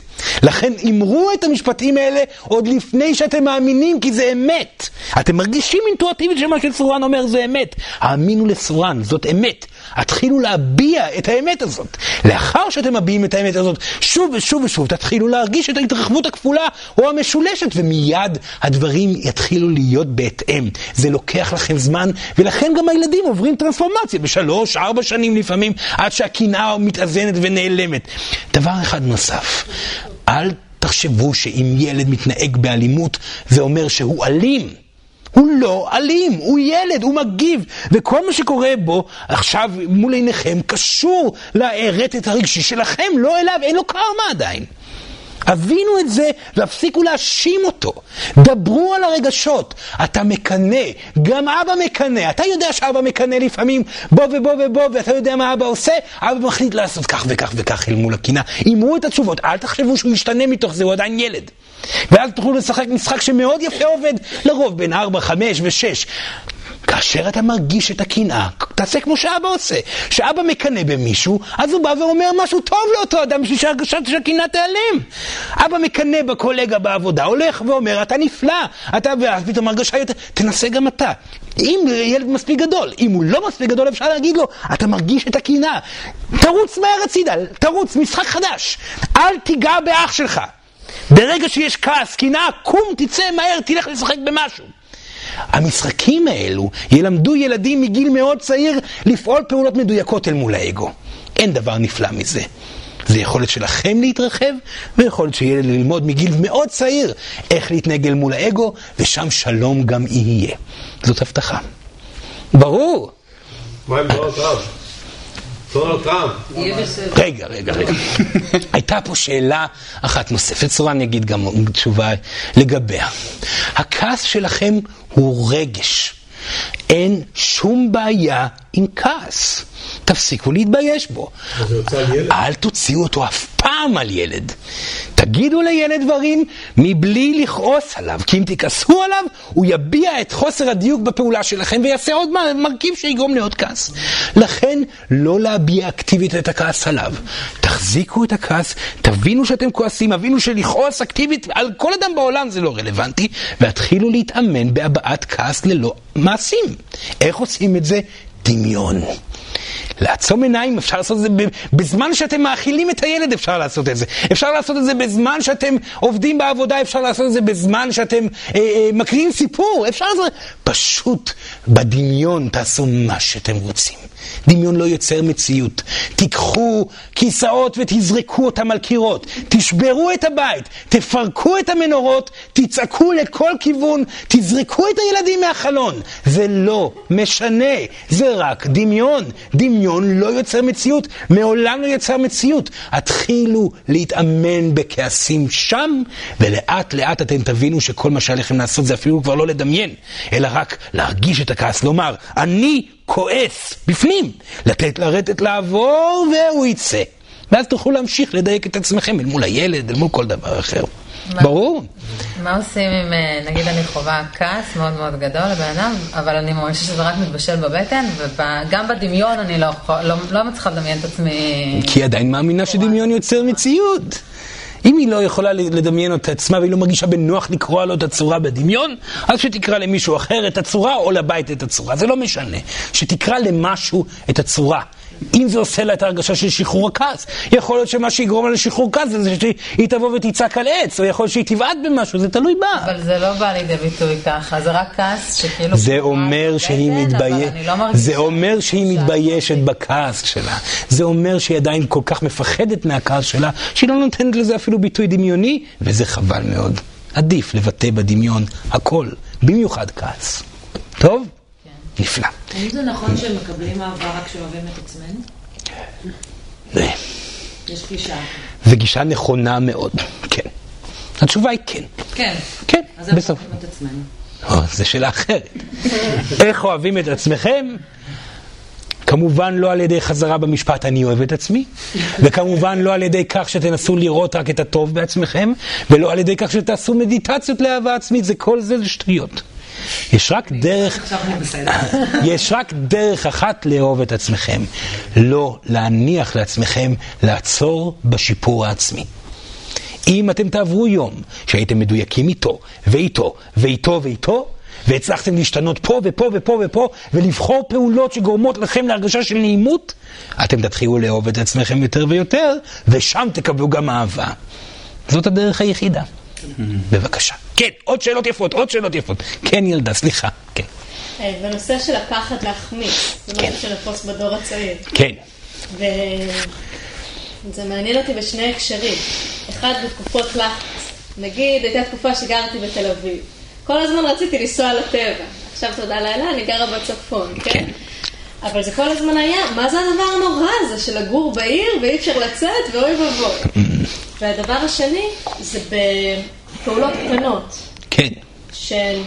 לכן אמרו את המשפטים האלה עוד לפני שאתם מאמינים, כי זה אמת. אתם מרגישים אינטואטיבית שמה שסורן אומר זה אמת. האמינו לסורן, זאת אמת. התחילו להביע את האמת הזאת. לאחר שאתם מביעים את האמת הזאת שוב ושוב ושוב, תתחילו להרגיש את ההתרחבות הכפולה או המשולשת, ומיד הדברים יתחילו להיות בהתאם. זה לוקח לכם זמן, ולכן גם הילדים עוברים טרנספורמציה בשלוש, ארבע שנים לפעמים, עד שהקנאה מתאזנת ונעלמת. דבר אחד נוסף, אל תחשבו שאם ילד מתנהג באלימות, זה אומר שהוא אלים. הוא לא אלים, הוא ילד, הוא מגיב, וכל מה שקורה בו עכשיו מול עיניכם קשור לרטט הרגשי שלכם, לא אליו, אין לו קרמה עדיין. הבינו את זה והפסיקו להאשים אותו. דברו על הרגשות. אתה מקנא, גם אבא מקנא. אתה יודע שאבא מקנא לפעמים בוא ובוא ובוא, ואתה יודע מה אבא עושה? אבא מחליט לעשות כך וכך וכך אל מול הקנאה. אמרו את התשובות, אל תחשבו שהוא משתנה מתוך זה, הוא עדיין ילד. ואז תוכלו לשחק משחק שמאוד יפה עובד, לרוב בין 4, 5 ו-6. כאשר אתה מרגיש את הקנאה, תעשה כמו שאבא עושה. כשאבא מקנא במישהו, אז הוא בא ואומר משהו טוב לאותו אדם בשביל שהרגשת שהקנאה תיעלם. אבא מקנא בקולגה בעבודה, הולך ואומר, אתה נפלא, אתה, ואז פתאום הרגשה יותר, תנסה גם אתה. אם ילד מספיק גדול, אם הוא לא מספיק גדול, אפשר להגיד לו, אתה מרגיש את הקנאה. תרוץ מהר הצידה, תרוץ, משחק חדש. אל תיגע באח שלך. ברגע שיש כעס, קנאה, קום, תצא מהר, תלך לשחק במשהו. המשחקים האלו ילמדו ילדים מגיל מאוד צעיר לפעול פעולות מדויקות אל מול האגו. אין דבר נפלא מזה. זה יכולת שלכם להתרחב, ויכולת של ילד ללמוד מגיל מאוד צעיר איך להתנהג אל מול האגו, ושם שלום גם יהיה. זאת הבטחה. ברור. מה עם דונלד טראמפ? דונלד טראמפ. רגע, רגע, רגע. הייתה פה שאלה אחת נוספת, קצרה אני אגיד גם תשובה לגביה. הכעס שלכם הוא רגש. אין שום בעיה עם כעס. תפסיקו להתבייש בו. אל תוציאו אותו אף פעם על ילד. תגידו לילד דברים מבלי לכעוס עליו, כי אם תכעסו עליו, הוא יביע את חוסר הדיוק בפעולה שלכם ויעשה עוד מרכיב שיגרום לעוד כעס. לכן, לא להביע אקטיבית את הכעס עליו. תחזיקו את הכעס, תבינו שאתם כועסים, הבינו שלכעוס אקטיבית על כל אדם בעולם זה לא רלוונטי, והתחילו להתאמן בהבעת כעס ללא מעשים. איך עושים את זה? דמיון. לעצום עיניים, אפשר לעשות את זה בזמן שאתם מאכילים את הילד, אפשר לעשות את זה. אפשר לעשות את זה בזמן שאתם עובדים בעבודה, אפשר לעשות את זה בזמן שאתם אה, אה, מקריאים סיפור, אפשר לעשות את זה. פשוט בדמיון תעשו מה שאתם רוצים. דמיון לא יוצר מציאות. תיקחו כיסאות ותזרקו אותם על קירות. תשברו את הבית, תפרקו את המנורות, תצעקו לכל כיוון, תזרקו את הילדים מהחלון. זה לא משנה, זה רק דמיון. דמיון לא יוצר מציאות, מעולם לא יצר מציאות. התחילו להתאמן בכעסים שם, ולאט לאט אתם תבינו שכל מה שעליכם לעשות זה אפילו כבר לא לדמיין, אלא רק להרגיש את הכעס, לומר, אני כועס בפנים, לתת לרטט לעבור והוא יצא. ואז תוכלו להמשיך לדייק את עצמכם אל מול הילד, אל מול כל דבר אחר. מה- ברור. מה עושים אם, אה, נגיד אני חווה כעס מאוד מאוד גדול לבן אדם, אבל אני מרגישה שזה רק מתבשל בבטן, וגם בדמיון אני לא, לא, לא מצליחה לדמיין את עצמי... כי היא עדיין מאמינה שדמיון יוצר מציאות. אם היא לא יכולה לדמיין את עצמה והיא לא מרגישה בנוח לקרוא לו את הצורה בדמיון, אז שתקרא למישהו אחר את הצורה או לבית את הצורה, זה לא משנה. שתקרא למשהו את הצורה. אם זה עושה לה את ההרגשה של שחרור הכעס, יכול להיות שמה שיגרום לה לשחרור כעס זה שהיא תבוא ותצעק על עץ, או יכול להיות שהיא תבעט במשהו, זה תלוי בה. אבל זה לא בא לידי ביטוי ככה, זה רק כעס שכאילו... זה אומר שהיא מתביישת, לא זה אומר שהיא מתביישת בכעס שלה, זה אומר שהיא עדיין כל כך מפחדת מהכעס שלה, שהיא לא נותנת לזה אפילו ביטוי דמיוני, וזה חבל מאוד. עדיף לבטא בדמיון הכל, במיוחד כעס. טוב? נפלא. האם זה נכון שמקבלים אהבה רק כשאוהבים את עצמנו? אה, יש קלישאה. זו גישה נכונה מאוד, כן. התשובה היא כן. כן. כן, אז איך בסוף. אוהבים את עצמנו? או, זו שאלה אחרת. איך אוהבים את עצמכם? כמובן לא על ידי חזרה במשפט אני אוהב את עצמי, וכמובן לא על ידי כך שתנסו לראות רק את הטוב בעצמכם, ולא על ידי כך שתעשו מדיטציות לאהבה עצמית, זה כל זה שטויות. יש רק דרך. יש רק דרך אחת לאהוב את עצמכם, לא להניח לעצמכם לעצור בשיפור העצמי. אם אתם תעברו יום שהייתם מדויקים איתו, ואיתו, ואיתו, ואיתו, והצלחתם להשתנות פה ופה ופה ופה, ולבחור פעולות שגורמות לכם להרגשה של נעימות, אתם תתחילו לאהוב את עצמכם יותר ויותר, ושם תקבלו גם אהבה. זאת הדרך היחידה. בבקשה. כן, עוד שאלות יפות, עוד שאלות יפות. כן, ילדה, סליחה. כן. אה, בנושא של הפחד להחמיץ, זה כן. משהו שנפוץ בדור הצעיר. כן. וזה מעניין אותי בשני הקשרים. אחד, בתקופות לחץ. נגיד, הייתה תקופה שגרתי בתל אביב. כל הזמן רציתי לנסוע לטבע. עכשיו, תודה לאלה, אני גרה בצפון, כן? אבל זה כל הזמן היה, מה זה הדבר הנורא הזה של לגור בעיר ואי אפשר לצאת ואוי ואבוי. והדבר השני זה בפעולות קטנות. כן. שאני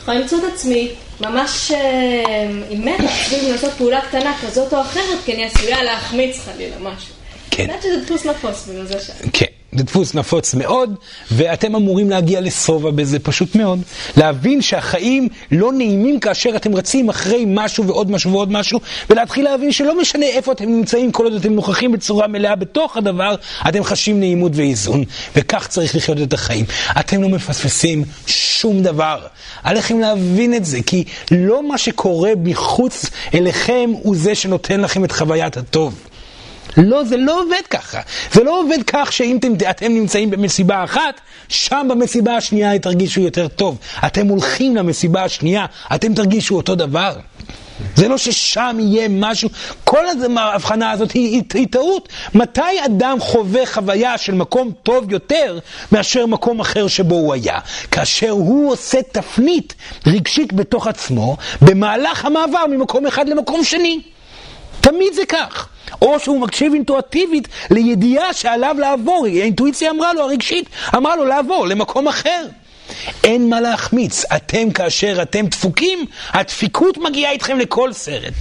יכולה למצוא את עצמי ממש אה, עם מתח סביב לעשות פעולה קטנה כזאת או אחרת, כי אני עשויה להחמיץ חלילה משהו. כן. אני יודעת שזה דפוס נפוץ בגלל זה שאני. כן, זה דפוס נפוץ מאוד, ואתם אמורים להגיע לשובע בזה פשוט מאוד. להבין שהחיים לא נעימים כאשר אתם רצים אחרי משהו ועוד משהו ועוד משהו, ולהתחיל להבין שלא משנה איפה אתם נמצאים, כל עוד אתם נוכחים בצורה מלאה בתוך הדבר, אתם חשים נעימות ואיזון, וכך צריך לחיות את החיים. אתם לא מפספסים שום דבר. עליכם להבין את זה, כי לא מה שקורה מחוץ אליכם הוא זה שנותן לכם את חוויית הטוב. לא, זה לא עובד ככה. זה לא עובד כך שאם אתם, אתם נמצאים במסיבה אחת, שם במסיבה השנייה תרגישו יותר טוב. אתם הולכים למסיבה השנייה, אתם תרגישו אותו דבר. זה לא ששם יהיה משהו, כל ההבחנה הזאת היא, היא, היא טעות. מתי אדם חווה חוויה של מקום טוב יותר מאשר מקום אחר שבו הוא היה? כאשר הוא עושה תפנית רגשית בתוך עצמו במהלך המעבר ממקום אחד למקום שני. תמיד זה כך. או שהוא מקשיב אינטואטיבית לידיעה שעליו לעבור, האינטואיציה אמרה לו, הרגשית, אמרה לו לעבור למקום אחר. אין מה להחמיץ, אתם כאשר אתם דפוקים, הדפיקות מגיעה איתכם לכל סרט,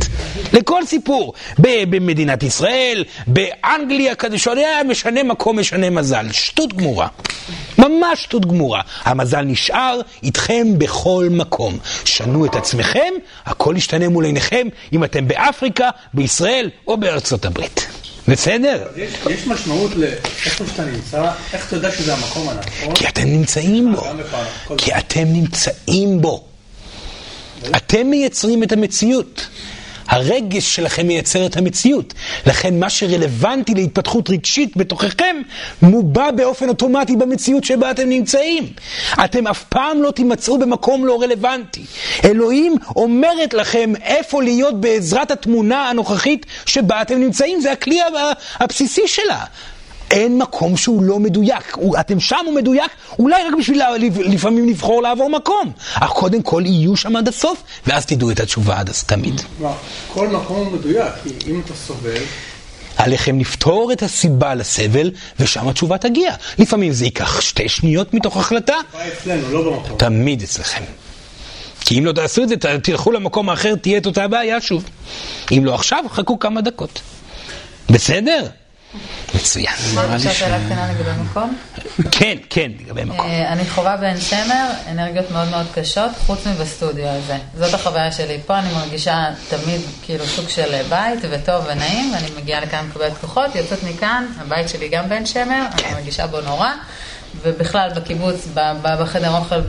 לכל סיפור. במדינת ישראל, באנגליה, כזה שעולה משנה מקום, משנה מזל. שטות גמורה. ממש שטות גמורה. המזל נשאר איתכם בכל מקום. שנו את עצמכם, הכל ישתנה מול עיניכם, אם אתם באפריקה, בישראל או בארצות הברית. בסדר? יש, יש משמעות לאיפה שאתה נמצא, איך אתה יודע שזה המקום הנכון? כי אתם נמצאים בו. כי אתם נמצאים בו. אתם מייצרים את המציאות. הרגש שלכם מייצר את המציאות. לכן מה שרלוונטי להתפתחות רגשית בתוככם, מובע באופן אוטומטי במציאות שבה אתם נמצאים. אתם אף פעם לא תימצאו במקום לא רלוונטי. אלוהים אומרת לכם איפה להיות בעזרת התמונה הנוכחית שבה אתם נמצאים. זה הכלי הבסיסי שלה. אין מקום שהוא לא מדויק. אתם שם הוא מדויק, אולי רק בשביל לפעמים לבחור לעבור מקום. אך קודם כל יהיו שם עד הסוף, ואז תדעו את התשובה עד אז תמיד. כל מקום הוא מדויק, אם אתה סובל... עליכם לפתור את הסיבה לסבל, ושם התשובה תגיע. לפעמים זה ייקח שתי שניות מתוך החלטה. אצלנו, לא במקום. תמיד אצלכם. כי אם לא תעשו את זה, תלכו למקום האחר, תהיה את אותה בעיה שוב. אם לא עכשיו, חכו כמה דקות. בסדר? מצוין. אפשר שאלה קטנה לגבי מקום? כן, כן, לגבי מקום. אני חווה בעין שמר אנרגיות מאוד מאוד קשות, חוץ מבסטודיו הזה. זאת החוויה שלי פה, אני מרגישה תמיד כאילו סוג של בית וטוב ונעים, ואני מגיעה לכאן מקבלת כוחות, יוצאת מכאן, הבית שלי גם בעין שמר, אני מרגישה בו נורא. ובכלל בקיבוץ, בחדר אוכל,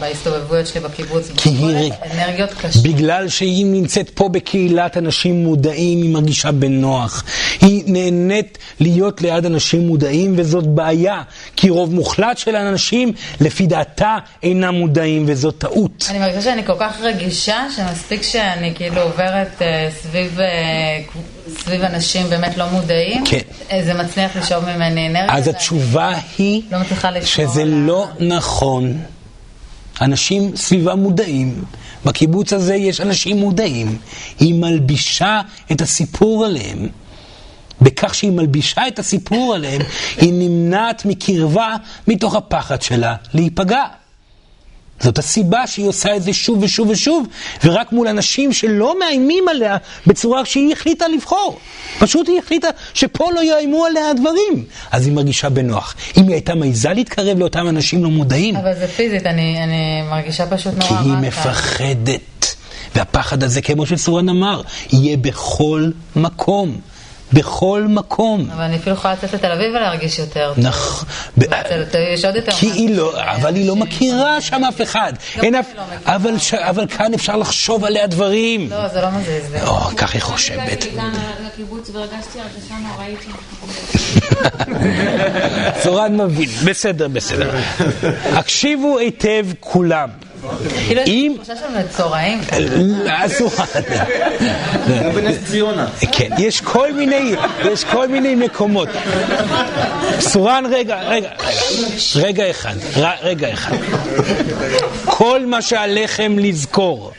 בהסתובבויות שלי בקיבוץ, כי היא... אנרגיות קשות. בגלל שהיא נמצאת פה בקהילת אנשים מודעים, היא מרגישה בנוח. היא נהנית להיות ליד אנשים מודעים, וזאת בעיה, כי רוב מוחלט של האנשים, לפי דעתה, אינם מודעים, וזאת טעות. אני מרגישה שאני כל כך רגישה, שמספיק שאני כאילו עוברת אה, סביב... סביב אנשים באמת לא מודעים, כן. זה מצליח לשאוב ממני אנרגיה. אז התשובה היא לא שזה לא נכון. אנשים סביבה מודעים. בקיבוץ הזה יש אנשים מודעים. היא מלבישה את הסיפור עליהם. בכך שהיא מלבישה את הסיפור עליהם, היא נמנעת מקרבה מתוך הפחד שלה להיפגע. זאת הסיבה שהיא עושה את זה שוב ושוב ושוב, ורק מול אנשים שלא מאיימים עליה בצורה שהיא החליטה לבחור. פשוט היא החליטה שפה לא יאיימו עליה הדברים. אז היא מרגישה בנוח. אם היא הייתה מעיזה להתקרב לאותם אנשים לא מודעים... אבל זה פיזית, אני, אני מרגישה פשוט נורא כי היא מפחדת. והפחד הזה, כמו שסורן אמר, יהיה בכל מקום. בכל מקום. אבל אני אפילו יכולה לצאת לתל אביב ולהרגיש יותר טוב. נכון. יש עוד יותר... כי היא לא, אבל היא לא מכירה שם אף אחד. אין אף... אבל כאן אפשר לחשוב עליה דברים. לא, זה לא מזיז. או, כך היא חושבת. צורן מבין. בסדר, בסדר. הקשיבו היטב כולם. כאילו לצורעים. אסור. זה בנס ציונה. כן, יש כל מיני, יש כל מיני מקומות. סורן, רגע, רגע, רגע אחד, רגע אחד. כל מה שעליכם לזכור,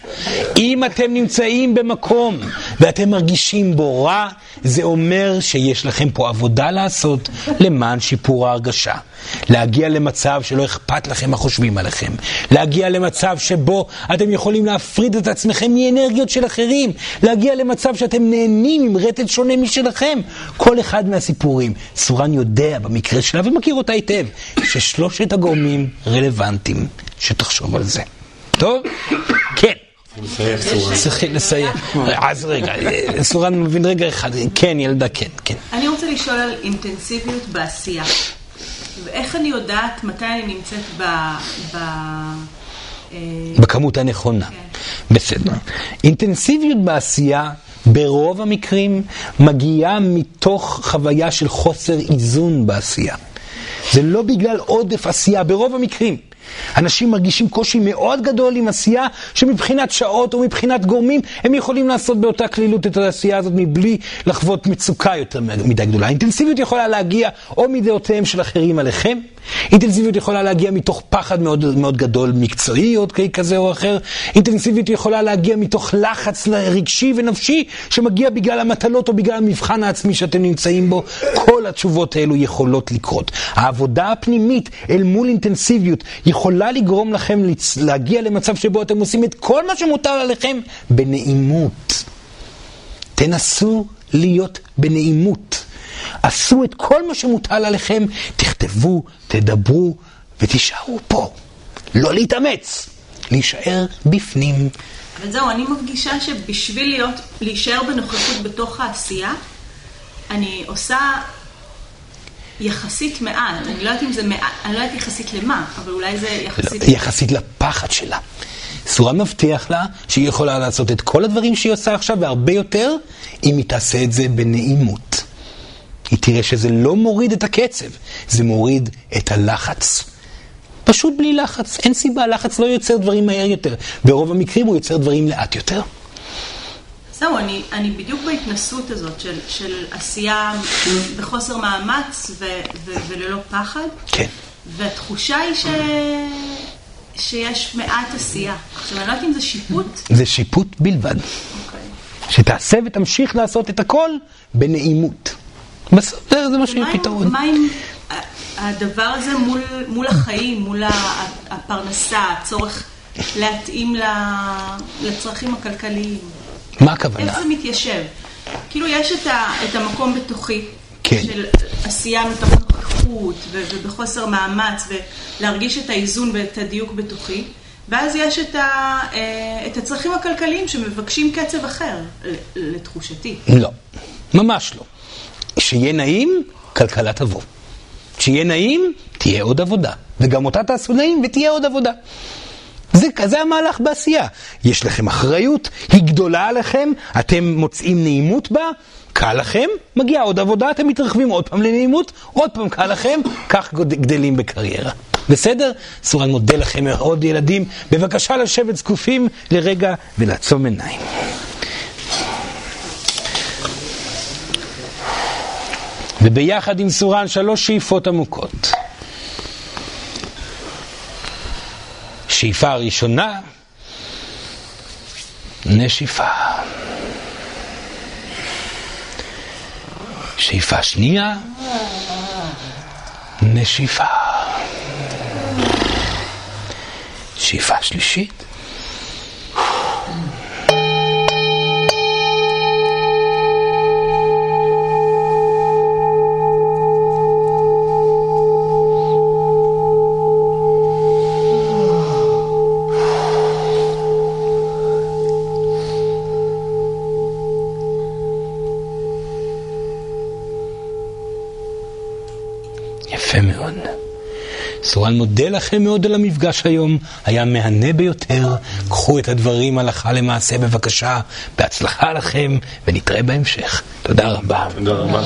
אם אתם נמצאים במקום ואתם מרגישים בו רע, זה אומר שיש לכם פה עבודה לעשות למען שיפור ההרגשה. להגיע למצב שלא אכפת לכם מה חושבים עליכם. להגיע למצב שבו אתם יכולים להפריד את עצמכם מאנרגיות של אחרים. להגיע למצב שאתם נהנים עם רטט שונה משלכם. כל אחד מהסיפורים, סורן יודע במקרה שלה ומכיר אותה היטב, ששלושת הגורמים רלוונטיים. שתחשוב על זה. טוב? כן. צריכים לסיים. אז רגע, סורן מבין רגע אחד. כן, ילדה, כן, כן. אני רוצה לשאול על אינטנסיביות בעשייה. ואיך אני יודעת מתי אני נמצאת ב... ב... אה, בכמות הנכונה. בסדר. אינטנסיביות בעשייה, ברוב המקרים, מגיעה מתוך חוויה של חוסר איזון בעשייה. זה לא בגלל עודף עשייה, ברוב המקרים. אנשים מרגישים קושי מאוד גדול עם עשייה שמבחינת שעות או מבחינת גורמים הם יכולים לעשות באותה כלילות את העשייה הזאת מבלי לחוות מצוקה יותר מדי גדולה. אינטנסיביות יכולה להגיע או מדעותיהם של אחרים עליכם, אינטנסיביות יכולה להגיע מתוך פחד מאוד, מאוד גדול מקצועי או כזה או אחר, אינטנסיביות יכולה להגיע מתוך לחץ רגשי ונפשי שמגיע בגלל המטלות או בגלל המבחן העצמי שאתם נמצאים בו. כל התשובות האלו יכולות לקרות. העבודה הפנימית אל מול אינטנסיביות יכולה לגרום לכם להגיע למצב שבו אתם עושים את כל מה שמוטל עליכם בנעימות. תנסו להיות בנעימות. עשו את כל מה שמוטל עליכם, תכתבו, תדברו ותישארו פה. לא להתאמץ, להישאר בפנים. אבל זהו, אני מרגישה שבשביל להיות, להישאר בנוכחות בתוך העשייה, אני עושה יחסית מעט, אני לא יודעת אם זה מעט, אני לא יודעת יחסית למה, אבל אולי זה יחסית... לא, יחסית לפחד שלה. סורה מבטיח לה שהיא יכולה לעשות את כל הדברים שהיא עושה עכשיו והרבה יותר, אם היא תעשה את זה בנעימות. היא תראה שזה לא מוריד את הקצב, זה מוריד את הלחץ. פשוט בלי לחץ, אין סיבה, לחץ לא יוצר דברים מהר יותר. ברוב המקרים הוא יוצר דברים לאט יותר. זהו, אני, אני בדיוק בהתנסות הזאת של, של עשייה בחוסר מאמץ ו, ו, וללא פחד. כן. והתחושה היא ש... שיש מעט עשייה. עכשיו, אני לא יודעת אם זה שיפוט. זה שיפוט בלבד. אוקיי. שתעשה ותמשיך לעשות את הכל בנעימות. בסדר, זה מה שיהיה פתרון. מה עם הדבר הזה מול, מול החיים, מול הפרנסה, הצורך להתאים לצרכים הכלכליים? מה הכוונה? איך זה מתיישב? כאילו יש את, ה, את המקום בתוכי, כן. של עשייה מתוך נוכחות ובחוסר מאמץ ולהרגיש את האיזון ואת הדיוק בתוכי, ואז יש את, ה, אה, את הצרכים הכלכליים שמבקשים קצב אחר, לתחושתי. לא, ממש לא. שיהיה נעים, כלכלה תבוא. שיהיה נעים, תהיה עוד עבודה. וגם אותה תעשו נעים ותהיה עוד עבודה. זה, זה המהלך בעשייה. יש לכם אחריות, היא גדולה עליכם, אתם מוצאים נעימות בה, קל לכם, מגיעה עוד עבודה, אתם מתרחבים עוד פעם לנעימות, עוד פעם קל לכם, כך גדלים בקריירה. בסדר? סורן מודה לכם מאוד ילדים. בבקשה לשבת זקופים לרגע ולעצום עיניים. וביחד עם סורן שלוש שאיפות עמוקות. שאיפה ראשונה, נשיפה. שאיפה שנייה, נשיפה. שאיפה שלישית, מודה לכם מאוד על המפגש היום, היה מהנה ביותר. קחו את הדברים הלכה למעשה בבקשה, בהצלחה לכם, ונתראה בהמשך. תודה רבה. תודה רבה.